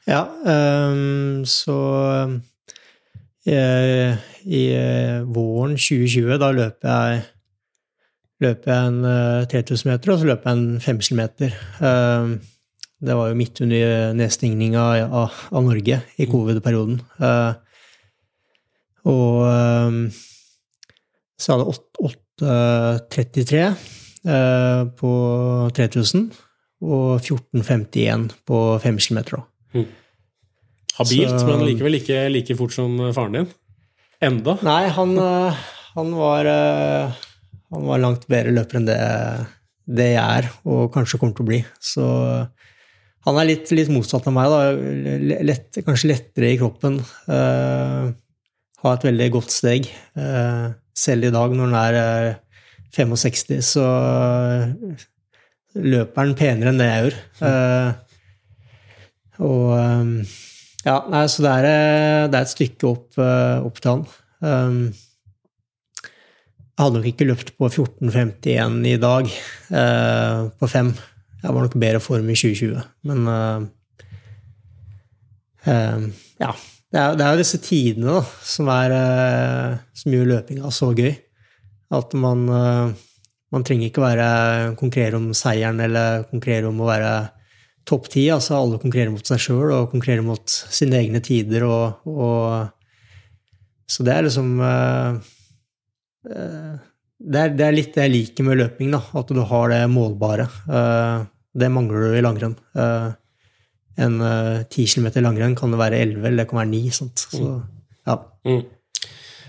Ja, um, så jeg, i eh, våren 2020, da løper jeg løper jeg en eh, 3000 meter, og så løper jeg en 5 km. Um, det var jo midt under nedstengninga av, av Norge i covid-perioden. Eh, og ehm, så hadde jeg 8.33 eh, på 3000 og 14.51 på 5 km. Habilt, Så- men likevel ikke like fort som faren din. Enda. Nei, han, eh, han var eh, Han var langt bedre løper enn det, det jeg er, og kanskje kommer til å bli. Så han er litt, litt motsatt av meg, da. Lett, kanskje lettere i kroppen. Uh, har et veldig godt steg. Eh, selv i dag, når han er eh, 65, så løper han penere enn det jeg gjør. Eh, og eh, ja, nei, så det er, eh, det er et stykke opp, eh, opp til han. Jeg hadde nok ikke løpt på 14,51 i dag, eh, på fem. Jeg var nok bedre form i 2020, men eh, eh, ja. Det er, det er jo disse tidene da, som, er, eh, som gjør løpinga så gøy. At man, eh, man trenger ikke være konkurrere om seieren eller konkurrere om å være topp ti. Altså alle konkurrerer mot seg sjøl og konkurrerer mot sine egne tider. Og, og, så det er liksom eh, det, er, det er litt det jeg liker med løping, da, at du har det målbare. Det mangler du i langrenn. Eh, en ti 10 kilometer langrenn kan det være 11, eller det kan være 9. Sant? Så, ja. Mm.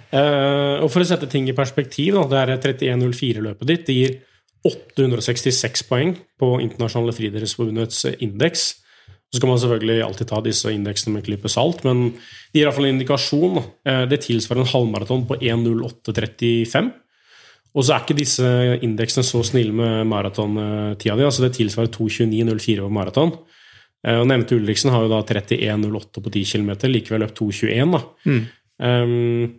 Uh, og for å sette ting i perspektiv, da, det er 31.04-løpet ditt. Det gir 866 poeng på Internasjonale friidrettsforbundets indeks. Så skal man selvfølgelig alltid ta disse indeksene med en klype salt, men det gir iallfall en indikasjon. Eh, Det tilsvarer en halvmaraton på 1.08,35. Og så er ikke disse indeksene så snille med maratontida di. altså Det tilsvarer 2.29,04 på maraton. Eh, Og nevnte Ulriksen har jo da 31,08 på 10 km, likevel løpt 2,21. da. Um,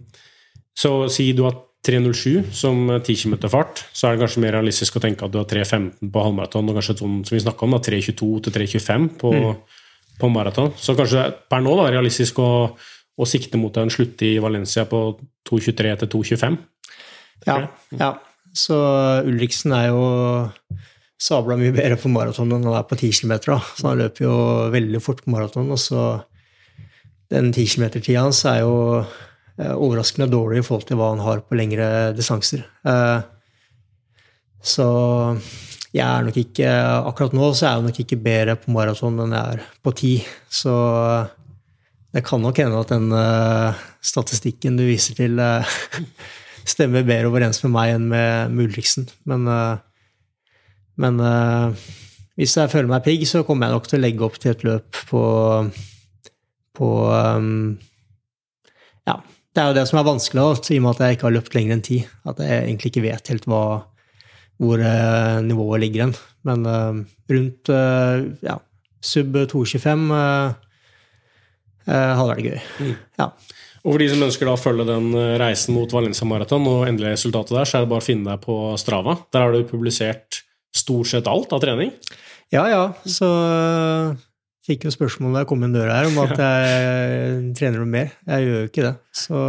så si du har 3,07 som 10 km fart, så er det kanskje mer realistisk å tenke at du har 3,15 på halvmaraton, og kanskje sånn som vi snakka om, da, 3,22 til 3,25 på, på maraton. Så kanskje per nå da, er realistisk å, å sikte mot en slutt i Valencia på 2,23 til 2,25. Ja, ja. Så Ulriksen er jo sabla mye bedre på maraton enn han er på 10 km. Så han løper jo veldig fort på maraton. Og så den 10 km-tida hans er jo eh, overraskende dårlig i forhold til hva han har på lengre distanser. Eh, Så jeg er nok ikke Akkurat nå så er jeg nok ikke bedre på maraton enn jeg er på 10. Så det kan nok hende at den eh, statistikken du viser til, eh, (laughs) stemmer bedre overens med meg enn med Ulriksen. Men, eh, men uh, hvis jeg føler meg pigg, så kommer jeg nok til å legge opp til et løp på, på um, Ja, det er jo det som er vanskelig, i og med at jeg ikke har løpt lenger enn ti. At jeg egentlig ikke vet helt hva, hvor uh, nivået ligger hen. Men uh, rundt ja, sub 2,25 uh, hadde vært gøy. Ja. Og for de som ønsker å følge den reisen mot Valencia Marathon og endelig resultatet der, så er det bare å finne deg på Strava. Der har du publisert stort sett alt av trening. Ja, ja. Så øh, fikk jo spørsmål da jeg kom inn døra her om at (laughs) jeg trener noe mer. Jeg gjør jo ikke det. Så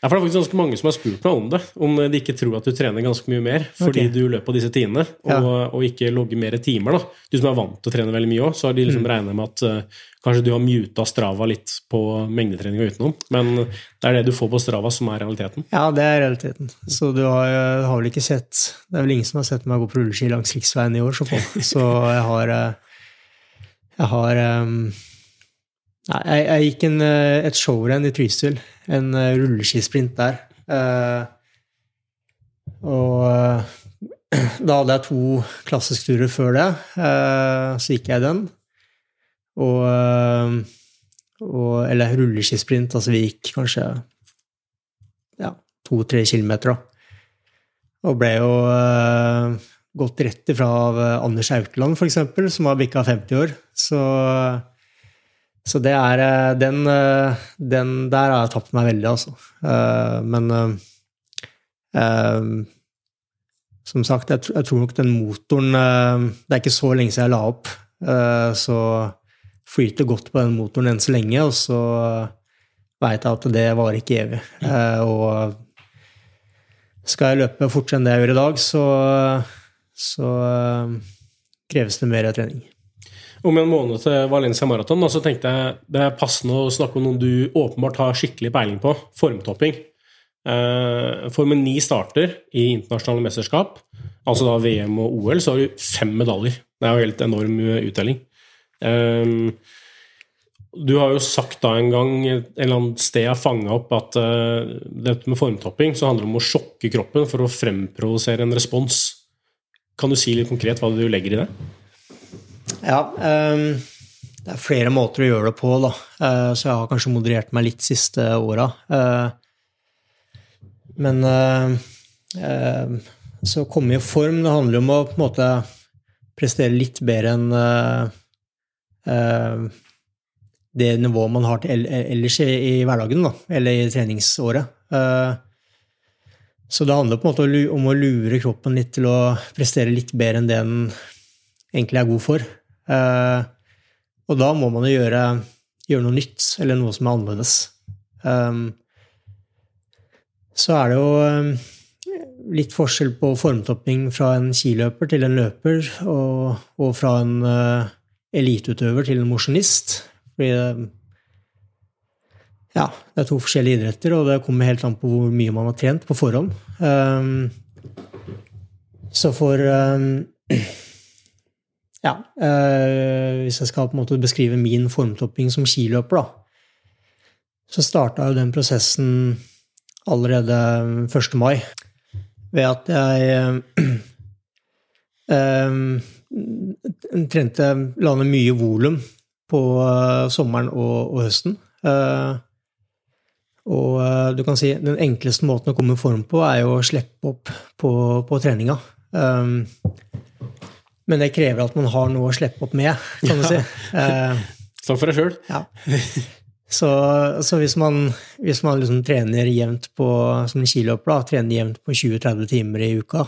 Ja, for Det er faktisk ganske mange som har spurt meg om det. Om de ikke tror at du trener ganske mye mer fordi okay. du løper på disse tidene, og, Ja. og ikke logger mer timer. da. Du som er vant til å trene veldig mye òg, så har de Mm. regna med at eh, kanskje du har muta Strava litt på mengdetreninga utenom. Men det er det du får på Strava som er realiteten. ja, det er realiteten. Så du har, øh, har vel ikke sett Det er vel ingen som har sett meg gå på rulleski langs riksveien i år, så, (laughs) så jeg har øh, Jeg har Nei, jeg, jeg gikk en, eh, et showrenn i Trysil. En rulleskisprint der. Eh, og eh, (clears throat) da hadde jeg to klassiske turer før det. eh, så gikk jeg den. Og, eh, og Eller rulleskisprint. Altså vi gikk kanskje ja, to-tre kilometer, da. Og ble jo uh, gått rett ifra av eh, Anders Aukland, eksempel, som har bikka 50 år. Så så det er den, den der har jeg tapt meg veldig, altså. Uh, Men uh, som sagt, jeg, tr- jeg tror nok den motoren Det er ikke så lenge siden jeg la opp, så flyter godt på den motoren enn så lenge, og så veit jeg at det varer ikke evig. Eh, Og skal jeg løpe fortere enn det jeg gjør i dag, så, så eh, kreves det mer trening. Om en måned til Valencia Marathon da, så tenkte jeg det er passende å snakke om noen du åpenbart har skikkelig peiling på. Formtopping. Eh, for med ni starter i internasjonale mesterskap, altså da VM og OL, så har du fem medaljer. Det er jo helt enorm uttelling. Eh, du har jo sagt da en gang en eller annen sted jeg fanga opp at uh, dette med formtopping så handler det om å sjokke kroppen for å fremprovosere en respons. Kan du si litt konkret hva du legger i det? Ja, um, det er flere måter å gjøre det på, da. Uh, så jeg har kanskje moderert meg litt siste åra. Uh, men eh, eh, så å komme i form, det handler jo om å på en måte prestere litt bedre enn det nivået man har ellers i, hverdagen, da, eller i treningsåret. Eh, så det handler på en måte om å lure kroppen litt til å prestere litt bedre enn det den egentlig er god for. Eh, og da må man jo gjøre, gjøre noe nytt, eller noe som er annerledes. Så er det jo litt forskjell på formtopping fra en skiløper til en løper, og, og fra en eliteutøver til en mosjonist. Fordi det, ja, det er to forskjellige idretter, og det kommer helt an på hvor mye man har trent på forhånd. Um, så for um, ja, uh, hvis jeg skal på en måte beskrive min formtopping som skiløper, da, så starta jo den prosessen allerede 1. mai ved at jeg (clears throat) eh, trente landet mye volum på eh, sommeren og, og høsten. Eh, og eh, du kan si den enkleste måten å komme i form på, er jo å slippe opp på, på treninga. Um, men det krever at man har noe å slippe opp med, kan du si. Uh, Snakk for deg sjøl. ja. Så, så hvis man, hvis man liksom trener jevnt på, som en skiløper, da, trener jevnt på 20-30 timer i uka,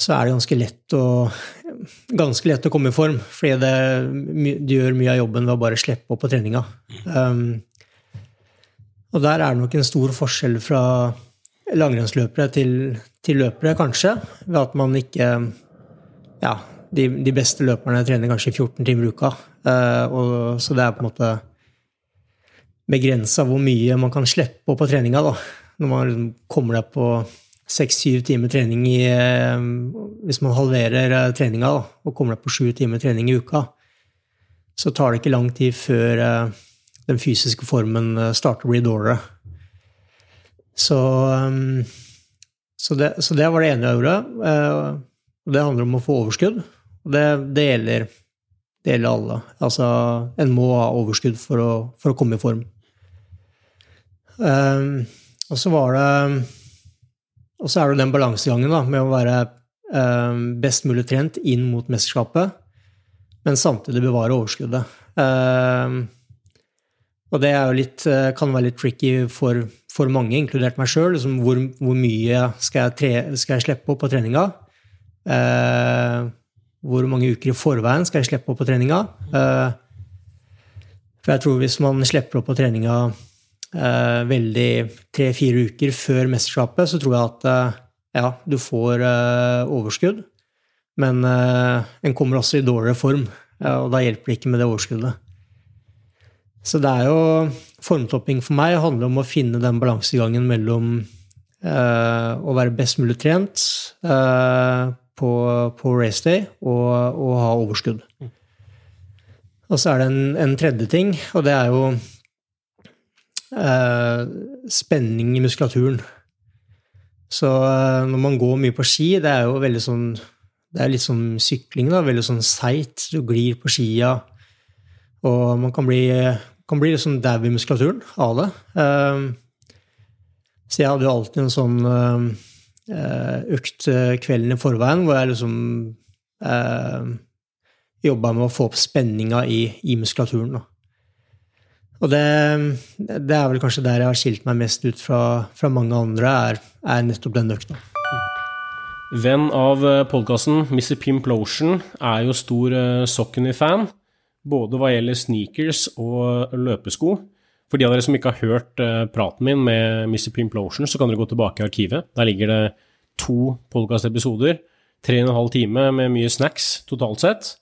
så er det ganske lett å, ganske lett å komme i form. Fordi det, du gjør mye av jobben ved å bare slippe opp på treninga. Um, og der er det nok en stor forskjell fra langrennsløpere til, til løpere, kanskje, ved at man ikke ja, de, de beste løperne trener kanskje 14 timer i uka. uh, og, så det er på en måte begrensa hvor mye man kan slippe opp på treninga. Da. Når man liksom kommer deg på seks-syv timer trening i eh, Hvis man halverer eh, treninga og kommer deg på sju timer trening i uka, så tar det ikke lang tid før eh, den fysiske formen starter å bli dårligere. Så, så, det, så det var det ene jeg gjorde. Og det handler om å få overskudd. Og det, det, gjelder, det gjelder alle. Altså, en må ha overskudd for å, for å komme i form. Og så var det Og så er det den balansegangen da, med å være eh, best mulig trent inn mot mesterskapet, men samtidig bevare overskuddet. Eh, og det litt, eh, kan være litt tricky for, for mange, inkludert meg sjøl. Liksom hvor, hvor mye skal jeg, tre, skal jeg slippe opp på treninga? Eh, hvor mange uker i forveien skal jeg slippe opp på treninga? Eh, for jeg tror hvis man slipper opp på treninga eh, veldig tre-fire uker før mesterskapet, så tror jeg at eh, ja, du får eh, overskudd, men eh, en kommer også i dårligere form, eh, og da hjelper det ikke med det overskuddet. Så det er jo Formtopping for meg handler om å finne den balansegangen mellom å være best mulig trent på, på raceday og, og ha overskudd. Og så er det en, en tredje ting, og det er jo eh, spenning i muskulaturen. Så eh, når man går mye på ski, det er jo veldig sånn Det er litt sånn sykling, da. Veldig sånn seigt. Du glir på skia. Og man kan bli, kan bli sånn dau i muskulaturen av det. Eh, så jeg hadde jo alltid en sånn eh, økt eh, kvelden i forveien hvor jeg liksom eh, jobba med å få opp spenninga i, i muskulaturen. Da. Og det, det, er vel kanskje der jeg har skilt meg mest ut fra, fra mange andre, er, er, nettopp den økta. Venn av eh, podkasten, Mr. Pimp Lotion, er jo stor uh, Socony-fan. Både hva gjelder sneakers og løpesko. For de av dere som ikke har hørt praten min med Mr. Pimp Lotion, så kan dere gå tilbake i arkivet. Der ligger det to podkastepisoder. Tre og en halv time med mye snacks totalt sett.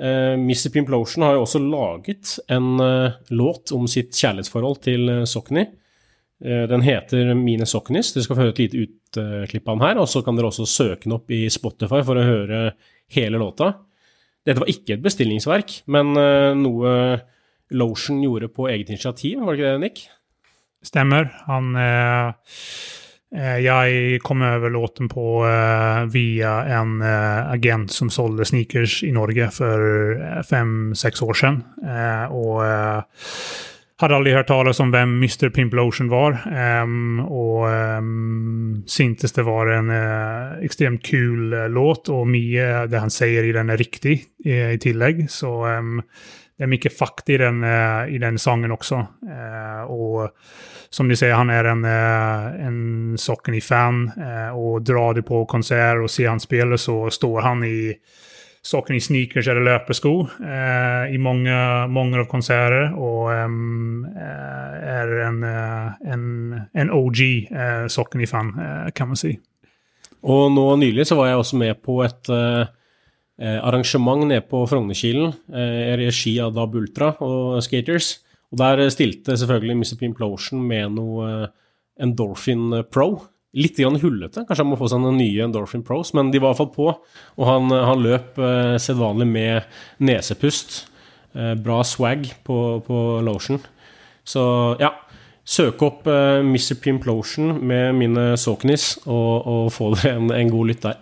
Uh, Mr. Pimplotion har jo også laget en uh, låt om sitt kjærlighetsforhold til uh, Sokny. Uh, den heter Mine Soknis. Dere skal få høre et lite utklipp av den her. Og så kan dere også søke den opp i Spotify for å høre hele låta. Dette var ikke et bestillingsverk, men noe Lotion gjorde på eget initiativ, var det ikke det, Nick? Stemmer. Han Eh, jeg kom over låten på uh, via en uh, agent som solgte sneakers i Norge for fem-seks år siden. Uh, og hadde aldri hørt tale om hvem Mr. Pimplotion var. Um, syntes det var en ekstremt kul låt, og mye det han sier i den, er riktig i, tillegg. Så det er mye fakt i den, i den sangen også. och som ni sier, han er en, eh, en Sockeny-fan. Eh, og drar du på konsert og ser han spille, så står han i Sockeny sneakers eller løpesko eh, i mange, många av konserter. Och um, er en, en, en OG uh, Sockeny-fan, kan man si. Och nå nylig så var jeg også med på et uh, arrangement nede på Frognerkilen i regi av DAB Ultra og Skaters. Og der stilte selvfølgelig Mr. Pimplotion med noe eh, Endorphin Pro. Litt grann hullete. Kanskje han må få seg noen nye Endorphin Pros, men de var i hvert fall på. Og han, han løp eh, sedvanlig med nesepust. Eh, bra swag på, på, lotion. Så ja. Søk opp eh, Mr. Pimplotion med mine Sawknis og, og få dere en, en god lytt der.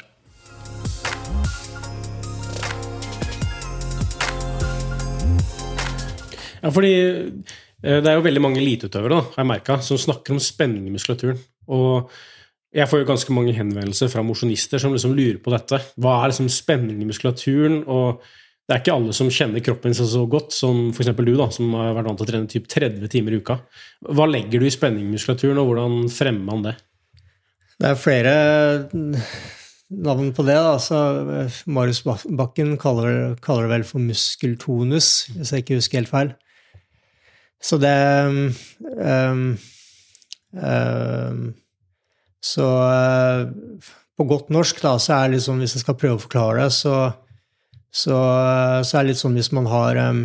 Ja, fordi eh, det er jo veldig mange eliteutøvere har jeg merket, som snakker om spenning i muskulaturen. Og jeg får jo ganske mange henvendelser fra mosjonister som liksom lurer på dette. Hva er liksom spenning i muskulaturen? Og det er ikke alle som kjenner kroppen sin så godt som f.eks. du, da, som har vært vant til å trene typ 30 timer i uka. Hva legger du i spenning i muskulaturen, og hvordan fremmer man det? Det er flere navn på det. Da. Marius Bakken kaller, kaller, det vel for muskeltonus, hvis jeg ikke husker helt feil. Så det um, um, Så uh, på godt norsk, da, så er det litt sånn, hvis jeg skal prøve å forklare det, så, så, så er det litt sånn hvis man har um,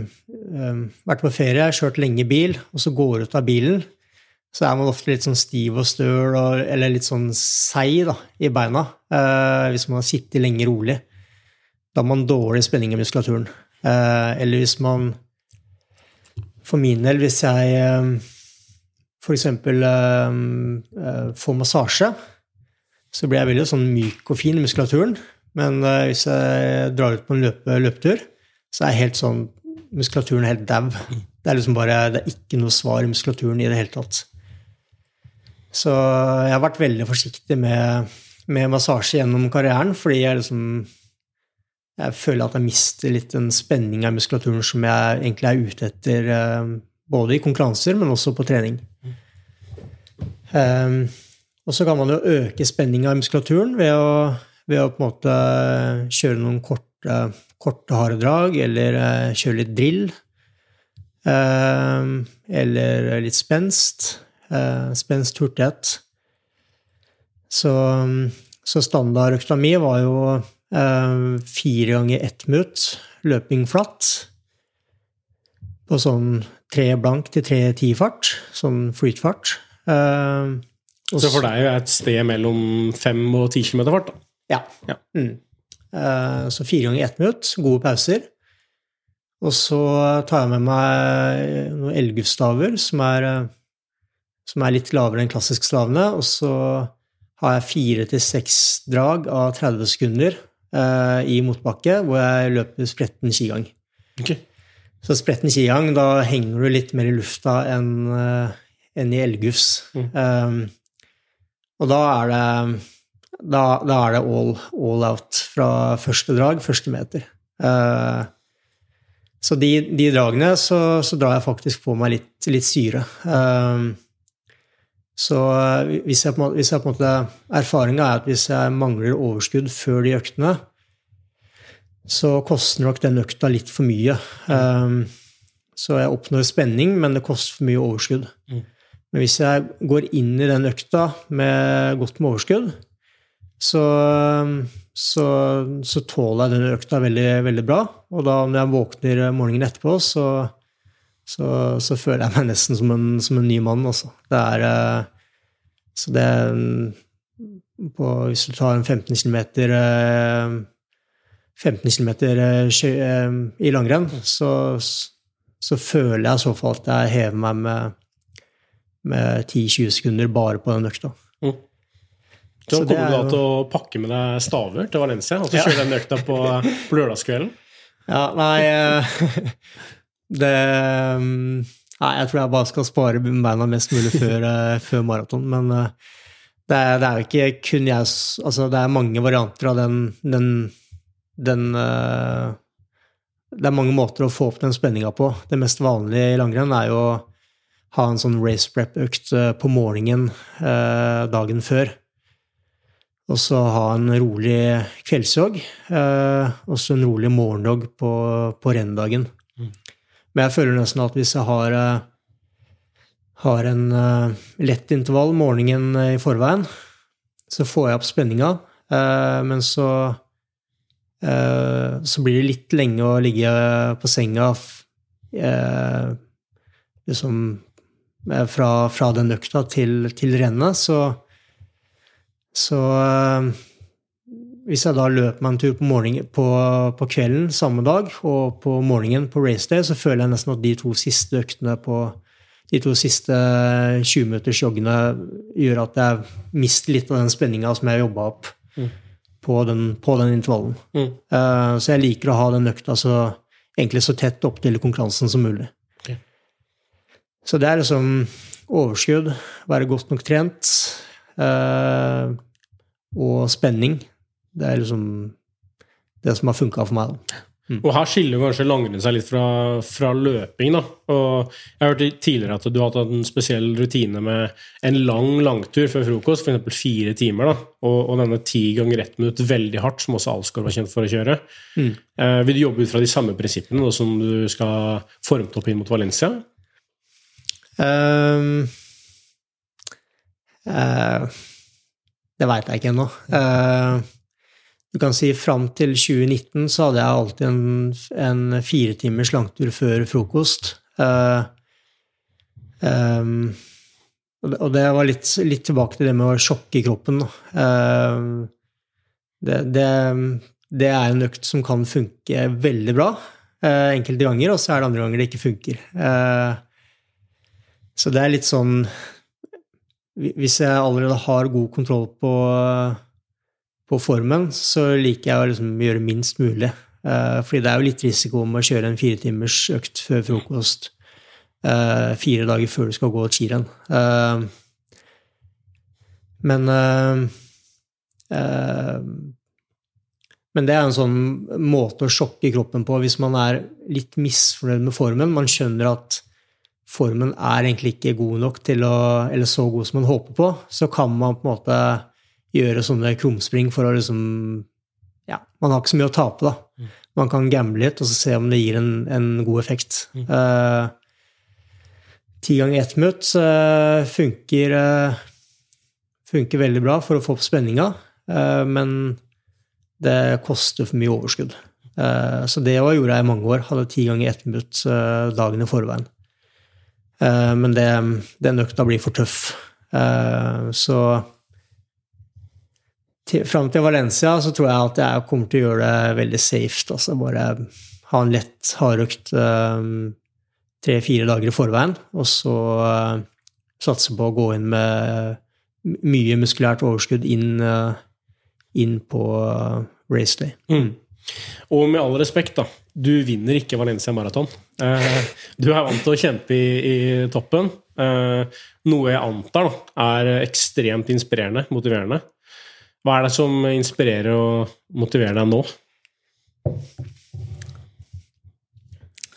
vært på ferie, kjørt lenge bil, og så går ut av bilen, så er man ofte litt sånn stiv og støl og, eller litt sånn seig i beina uh, hvis man har sittet lenge rolig. Da har man dårlig spenning i muskulaturen. Uh, eller hvis man for min del, hvis jeg f.eks. Uh, får massasje, så blir jeg veldig sånn myk og fin i muskulaturen. Men hvis jeg drar ut på en løpe, løpetur, så er helt sånn muskulaturen helt dau. Det er liksom bare, det er ikke noe svar i muskulaturen i det hele tatt. Så jeg har vært veldig forsiktig med, med massasje gjennom karrieren, fordi jeg liksom jeg føler at jeg mister litt den spenninga i muskulaturen som jeg egentlig er ute etter, eh, både i konkurranser, men også på trening. Um, og så kan man jo øke spenninga i muskulaturen ved å, ved å, på en måte kjøre noen korte, korte harde drag, eller uh, kjøre litt drill. Um, eller litt spenst. Uh, spenst, hurtighet. Så, så standardøkta var jo Eh, fire ganger ett minutt løping flatt. På sånn tre blank til tre ti-fart. Sånn flytfart. Uh, så for deg er et sted mellom fem og ti kilometer fart? da? Ja. ja. Mm. Uh, så fire ganger ett minutt, gode pauser. Og så tar jeg med meg noen elgufstaver, som er, eh, som er litt lavere enn klassisk stavene. Og så har jeg fire til seks drag av 30 sekunder eh, i motbakke, hvor jeg løper spretten skigang. Okay. Så spretten skigang, da henger du litt mer i lufta enn uh, enn i elgufs. Mm. Um, og da er det da, da er det all, all out fra første drag, første meter. Uh, så de, de dragene så, så drar jeg faktisk på meg litt, litt syre. Um, så eh, hvis jeg, på måte- hvis jeg på en måte Erfaringa er at hvis jeg mangler overskudd før de øktene, så koster nok den økta litt for mye. Um, så jeg oppnår spenning, men det koster for mye overskudd. Mm. Men hvis jeg går inn i den økta med godt med overskudd, så, så, så tåler jeg den økta veldig, veldig bra. Og da når jeg våkner morgenen etterpå, så, så, så føler jeg meg nesten som en, som en ny mann, altså. Det er eh, Så det på, Hvis du tar en 15 km 15 km i langrenn, så, så føler jeg i så fall at jeg hever meg med, med 10-20 sekunder bare på den økta. Mm. Så, Så kommer er du da til å pakke med deg staver til Valencia og så Ja. kjøre den økta på, på lørdagskvelden? Ja, nei eh, Det Nei, jeg tror jeg bare skal spare beina mest mulig før, (laughs) eh, før maraton. Men eh, det er, det er jo ikke kun jeg Altså, det er mange varianter av den, den, den eh, Det er mange måter å få opp den spenninga på. Det mest vanlige i langrenn er jo å ha en sånn race prep-økt på morgenen dagen før. Og så ha en rolig kveldsjogg, og så en rolig morgenjogg på, på renndagen. Men jeg føler nesten at hvis jeg har, eh, har en eh, lett intervall morgenen eh, i forveien, så får jeg opp spenninga, men så så blir det litt lenge å ligge på senga liksom fra, fra den økta til, til rennet, så så hvis jeg da løper meg en tur på, morgenen, på, på kvelden samme dag, og på morgenen på raceday, så føler jeg nesten at de to siste øktene på de to siste 20-minuttersjoggene gjør at jeg mister litt av den spenninga som jeg jobba opp Mm. på, den, på den intervallen. Mm. Uh, så jeg liker å ha den økta så, egentlig så tett opp til konkurransen som mulig. Okay. Så det er liksom overskudd, være godt nok trent, uh, og spenning. Det er liksom det som har funka for meg. Da. Og her skiller kanskje langrenn seg litt fra, fra løping. da. Og Jeg har hørt tidligere at du har hatt en spesiell rutine med en lang langtur før frokost, f.eks. fire timer. da, og, og denne ti ganger ett minutt veldig hardt, som også Alsgaard var kjent for å kjøre. Mm. Eh, vil du jobbe ut fra de samme prinsippene da, som du skal forme opp inn mot Valencia? Um, uh, det veit jeg ikke ennå. Eh, du kan si fram til 2019 så hadde jeg alltid en, en fire timers langtur før frokost. Uh, um, og det, var litt, litt tilbake til det med å sjokke kroppen. Ehm, det, det, det er en økt som kan funke veldig bra eh, enkelte ganger, og så er det andre ganger det ikke funker. Eh, så det er litt sånn Hvis jeg allerede har god kontroll på, på formen, så liker jeg å liksom gjøre minst mulig. Uh, fordi det er jo litt risiko om å kjøre en fire timers økt før frokost uh, fire dager før du skal gå et skirenn. Uh, men men det er en sånn måte å sjokke kroppen på hvis man er litt misfornøyd med formen. Man skjønner at formen er egentlig ikke god nok til å, eller så god som man håper på, så kan man på en måte gjøre sånne krumspring for å liksom Ja, man har ikke så mye å tape, da. Man kan gamble litt og så se om det gir en, en god effekt. Eh, Ti ganger ett minutt uh, funker, uh, funker veldig bra for å få opp spenninga, eh, men det koster for mye overskudd. Så det jeg gjorde jeg i mange år. Hadde ti ganger ett minutt dagen i forveien. Men det, den økta blir for tøff. Så til, fram til Valencia så tror jeg at jeg kommer til å gjøre det veldig safe. Altså bare ha en lett hardøkt tre-fire dager i forveien, og så eh, satse på å gå inn med mye muskulært overskudd inn, eh, inn på eh, race day. Mm. Og med all respekt, da. Du vinner ikke Valencia Marathon. Eh, du er vant til å kjempe i, i toppen. Eh, noe jeg antar da, er ekstremt inspirerende, motiverende. Hva er det som inspirerer og motiverer deg nå?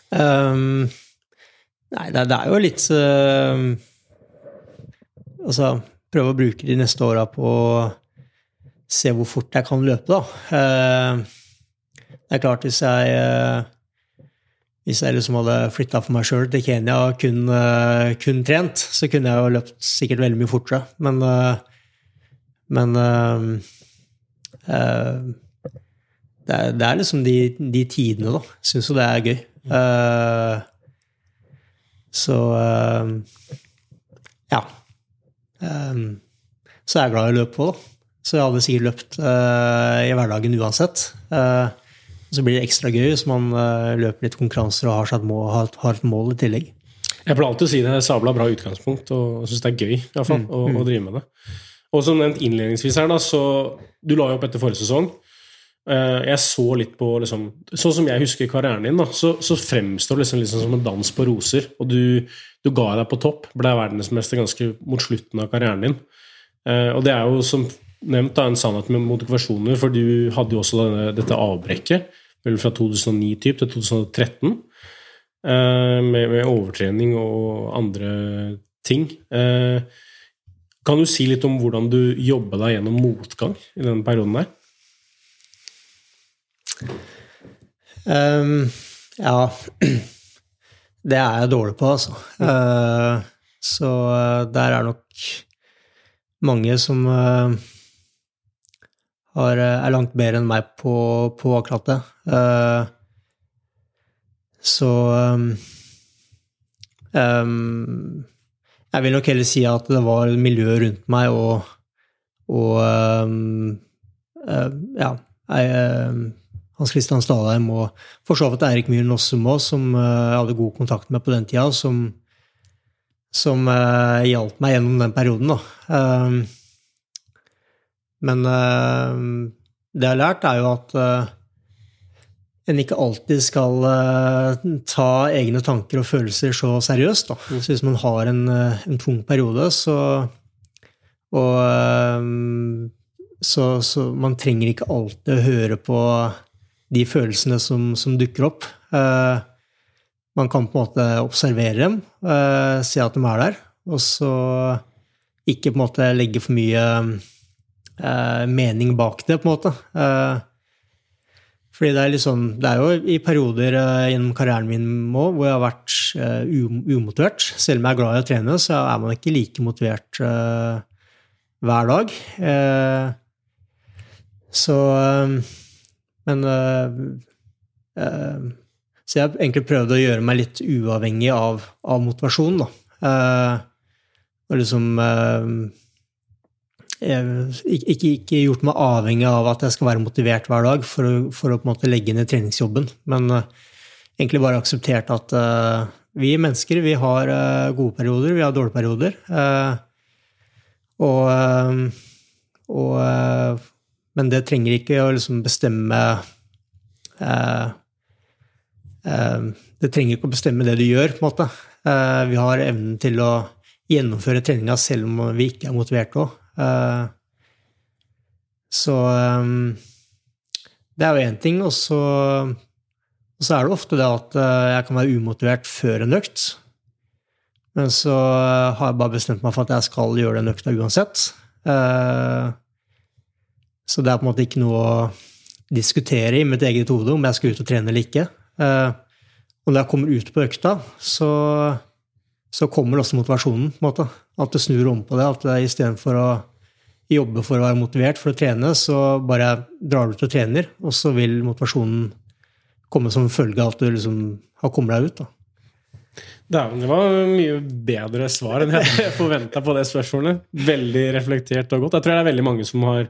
Um, nei, det, det, er jo litt uh, Altså, prøve å bruke de neste åra på å se hvor fort jeg kan løpe, da. Uh, det er klart, hvis jeg uh, hvis jeg liksom hadde flytta for meg sjøl til Kenya og kun, uh, kun, trent, så kunne jeg jo løpt sikkert veldig mye fortere. Men, uh, men uh, det, er, det, er, liksom de, de tidene, da. Syns jo det er gøy. så ja. så er jeg glad i å løpe på, da. Så jeg hadde sikkert løpt i hverdagen uansett. Uh, så blir det ekstra gøy hvis man uh, løper litt konkurranser og har, mål, har, har, et mål i tillegg. Jeg pleier alltid å si det er sabla bra utgangspunkt, og syns det er gøy i hvert fall, mm, å, mm. å, drive med det. Og som nevnt innledningsvis her, da, så Du la jo opp etter forrige sesong. Uh, jeg så litt på liksom, Sånn som jeg husker karrieren din, da, så, så fremstår det liksom, liksom som en dans på roser. Og du, du ga deg på topp, ble verdensmester ganske mot slutten av karrieren din. Uh, og det er jo som nevnt da, en sannhet med motivasjoner, for du hadde jo også denne, dette avbrekket vel fra 2009 typ til 2013. Eh, med, med, overtrening og andre ting. Eh, kan du si litt om hvordan du jobba deg gjennom motgang i denne perioden der? Um, ja (clears throat) Det er jeg dårlig på, altså. Uh, så uh, der er nok mange som uh, har, eh, er langt bedre enn meg på, på akkurat det. Uh, så um, um, Jeg vil nok heller si at det var miljøet rundt meg og, og um, uh, ja, jeg, Hans Christian Stalheim og for så vidt Eirik Myhren Nossum òg, som jeg hadde god kontakt med på den tida, som, som hjalp meg gjennom den perioden. da. Men uh, det jeg har lært, er jo at uh, en ikke alltid skal uh, ta egne tanker og følelser så seriøst. Da. Så hvis man har en, en tung periode, så Og så, så, man trenger ikke alltid å høre på de følelsene som, som dukker opp. man kan på en måte observere dem, se at de er der, og så ikke på en måte legge for mye eh, mening bak det, på en måte. Eh, fordi det er, liksom, det er jo i perioder eh, gjennom karrieren min òg hvor jeg har vært uh, umotivert. Selv om jeg er glad i å trene, så er man ikke like motivert uh, hver dag. Uh, så Men Så jeg har egentlig prøvd å gjøre meg litt uavhengig av, av motivasjonen, da. og liksom ikke, ikke, gjort meg avhengig av at jeg skal være motivert hver dag for å, for å på en måte legge ned treningsjobben, men uh, egentlig bare akseptert at uh, vi mennesker vi har uh, gode perioder, vi har dårlige perioder. og, og Men det trenger ikke å liksom bestemme Det trenger ikke å bestemme det du gjør, på en måte. vi har evnen til å gjennomføre treninga selv om vi ikke er motiverte òg. Eh, så um, det er jo én ting. Og så, og så, er det ofte det at eh, jeg kan være umotivert før en økt. Men så har jeg bare bestemt meg for at jeg skal gjøre den økta uansett. Så det er på en måte ikke noe å diskutere i mitt eget hode om jeg skal ut og trene eller ikke. Og når jeg kommer ut på økta, så, så kommer også motivasjonen. på en måte. At du snur om på det. At istedenfor å jobbe for å være motivert for å trene, så bare drar du til og trener, og så vil motivasjonen komme som følge av at du liksom har kommet deg ut. da. Det var mye bedre svar enn jeg (laughs) forventa på det spørsmålet. Veldig reflektert og godt. Jeg tror det er veldig mange som har,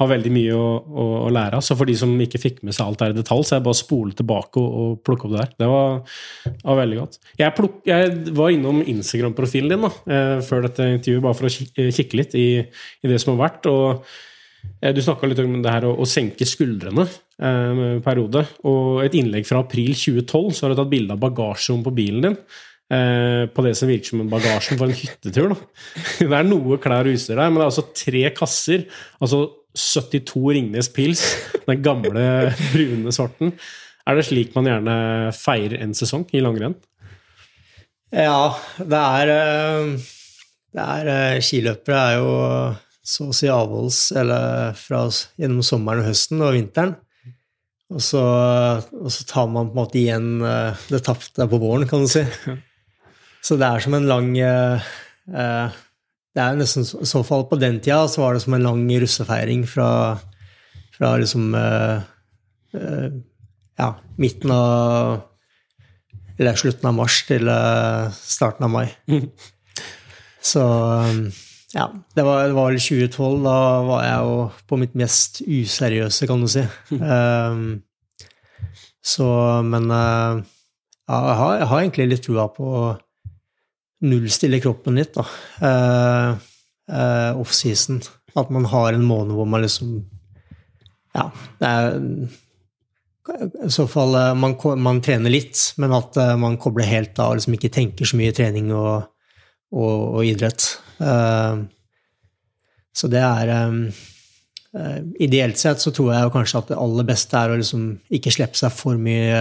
har veldig mye å, å, å lære av. Så for de som ikke fikk med seg alt der i detalj, så er det bare å spole tilbake og, og plukke opp det der. Det var, var veldig godt. Jeg, pluk, jeg var innom Instagram-profilen din da, eh, før dette intervjuet, bare for å kikke litt i, i det som har vært. og eh, Du snakka litt om det her å, å senke skuldrene eh, periode. Og et innlegg fra april 2012, så har du tatt bilde av bagasjerommet på bilen din. Eh, på det som virker som en bagasjen for en hyttetur. Da. (laughs) Det er noe klær og utstyr der, men det er altså tre kasser. Altså 72 Ringnes Pils, den gamle brune sorten. Er det slik man gjerne feirer en sesong i langrenn? Ja, det er, eh, det er eh, Skiløpere er jo så å si avholds eller fra, gjennom sommeren og høsten og vinteren. Og så, og så tar man på en måte igjen eh, det tapte på våren, kan du si. Så det er som en lang eh, Det er nesten i så fall på den tida så var det som en lang russefeiring fra, fra liksom uh, uh, ja, midten av Eller slutten av mars til uh, starten av mai. Så um, ja, det var, det var vel 2012. Da var jeg jo på mitt mest useriøse, kan du si. Um, så, men ja, jeg, har, jeg har egentlig litt trua på nullstille kroppen litt, da. Uh, uh, Offseason. At man har en måned hvor man liksom Ja, det er i så fall uh, man, man trener litt, men at man kobler helt av og liksom ikke tenker så mye trening og, og, og idrett. Uh, så det er um, Ideelt sett så tror jeg kanskje at det aller beste er å liksom ikke slippe seg for mye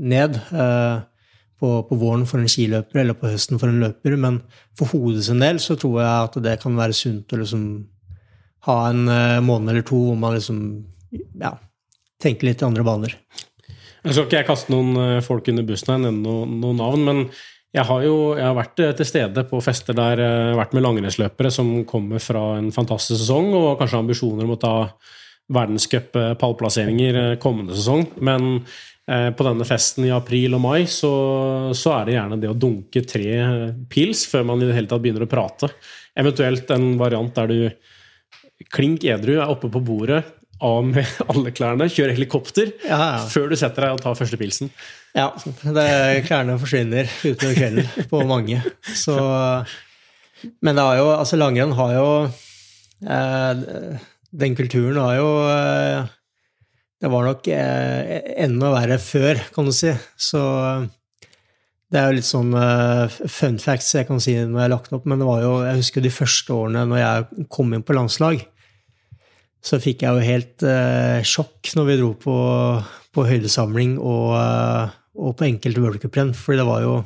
ned uh, på, på våren for en skiløper eller på høsten for en løper, men for hodet sin del så tror jeg at det kan være sunt å liksom ha en uh, måned eller to hvor man liksom ja, tenker litt i andre baner. Jeg skal ikke jeg kaste noen eh, folk under bussen her, nevne noen, noen navn, men jeg har jo jeg har vært eh, til stede på fester der jeg har vært med langrennsløpere som kommer fra en fantastisk sesong og kanskje ambisjoner om å ta verdenscup-pallplasseringer eh, kommende sesong. Men eh, på denne festen i april og mai så, så er det gjerne det å dunke tre eh, pils før man i det hele tatt begynner å prate. Eventuelt en variant der du klink edru er oppe på bordet av med (laughs) alle klærne, kjører helikopter Ja, ja. før du setter deg og tar første pilsen. Ja, det, klærne forsvinner utover kvelden på mange. Så, men det har jo, altså langrenn har jo eh, Den kulturen har jo eh, Det var nok eh, enda verre før, kan du si. Så det er jo litt sånn eh, fun facts jeg kan si når jeg har lagt opp, men det var jo, jeg husker de første årene når jeg kom inn på landslag, så fikk jeg jo helt eh, sjokk når vi dro på, på høydesamling og, eh, og på enkelte worldcuprenn, fordi det var jo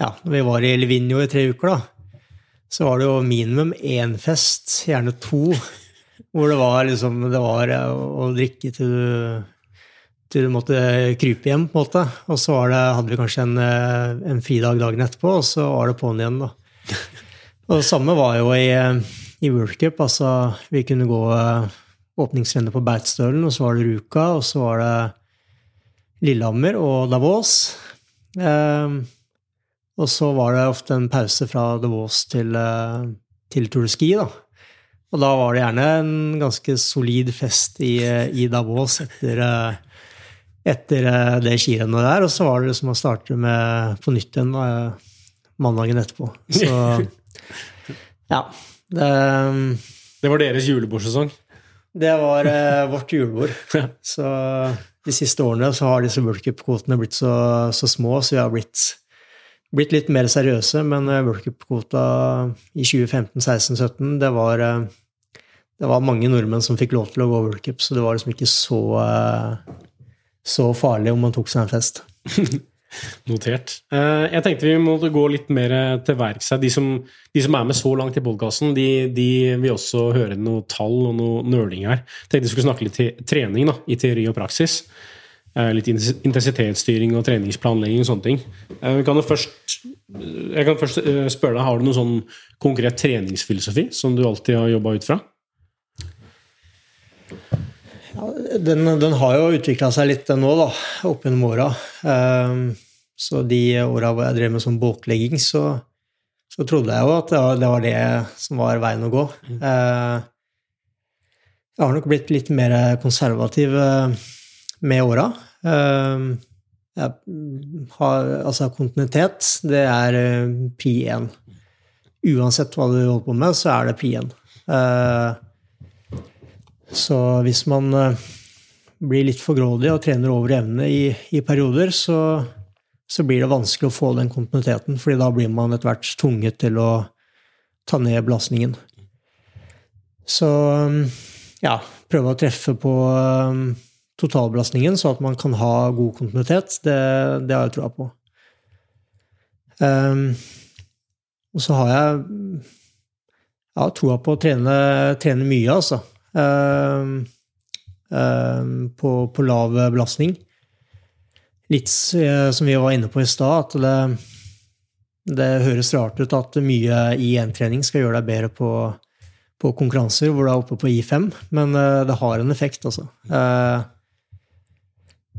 Ja, når vi var i Livigno i tre uker, da, så var det jo minimum én fest, gjerne to, hvor det var liksom Det var eh, å drikke til du, til du måtte krype hjem, på en måte. Og så var det, hadde vi kanskje en, eh, en fridag dagen etterpå, og så var det på'n igjen, da. (laughs) Og det samme var jo i, eh, i World Cup. Altså, vi kunne gå åpningsrennet på Beitstølen, og så var det Ruka, og så var det Lillehammer og Davos. Eh, og så var det ofte en pause fra Davos til, til Tour de Ski, da. Og da var det gjerne en ganske solid fest i, i Davos etter, eh, etter eh, det skirennet der. Og så var det som å starte med på nytt igjen mandagen etterpå. Så (laughs) ja. Det, Det var deres julebordsesong. det var eh, vårt julebord. (laughs) Så de siste årene så har disse World Cup-kvotene blitt så, så små, så vi har blitt, blitt litt mer seriøse. Men eh, World Cup-kvota i 2015, 16, 17, det var, eh, det var mange nordmenn som fikk lov til å gå World Cup, så det var liksom ikke så, eh, så farlig om man tok seg en fest. (laughs) Notert. Jeg tenkte vi måtte gå litt mer til verks her. De de som er med så langt i podkasten, de, de vil også høre noe tall og noe nøling her. Tenkte vi skulle snakke litt til trening da, i teori og praksis. Eh, Litt intensitetsstyring og treningsplanlegging og sånne ting. Jeg kan først, jeg kan først eh, spørre deg, Har du noen sånn konkret treningsfilosofi som du alltid har jobba ut fra? Den, den har jo utvikla seg litt nå, da, opp gjennom åra. Så de åra hvor jeg drev med sånn båtlegging, så, så trodde jeg jo at det var, det som var veien å gå. Uh, jeg har nok blitt litt mer konservativ eh, med åra. Eh, har, altså kontinuitet, det er pi 1. Uansett hva du holder på med, så er det pi 1. Så hvis man blir litt for grådig og trener over evne i, i perioder, så, så, blir det vanskelig å få den kontinuiteten, fordi da blir man etter hvert tvunget til å ta ned belastningen. Så ja, prøve å treffe på um, totalbelastningen, så at man kan ha god kontinuitet, det, det har jeg troa på. Um, og så har jeg ja, troa på å trene, trene mye, altså. Um, um, på, på, lav belastning. Litt uh, som vi var inne på i stad, at det, det høres rart ut at mye i gentrening skal gjøre deg bedre på på konkurranser hvor du er oppe på I5, men uh, det har en effekt, altså. Uh,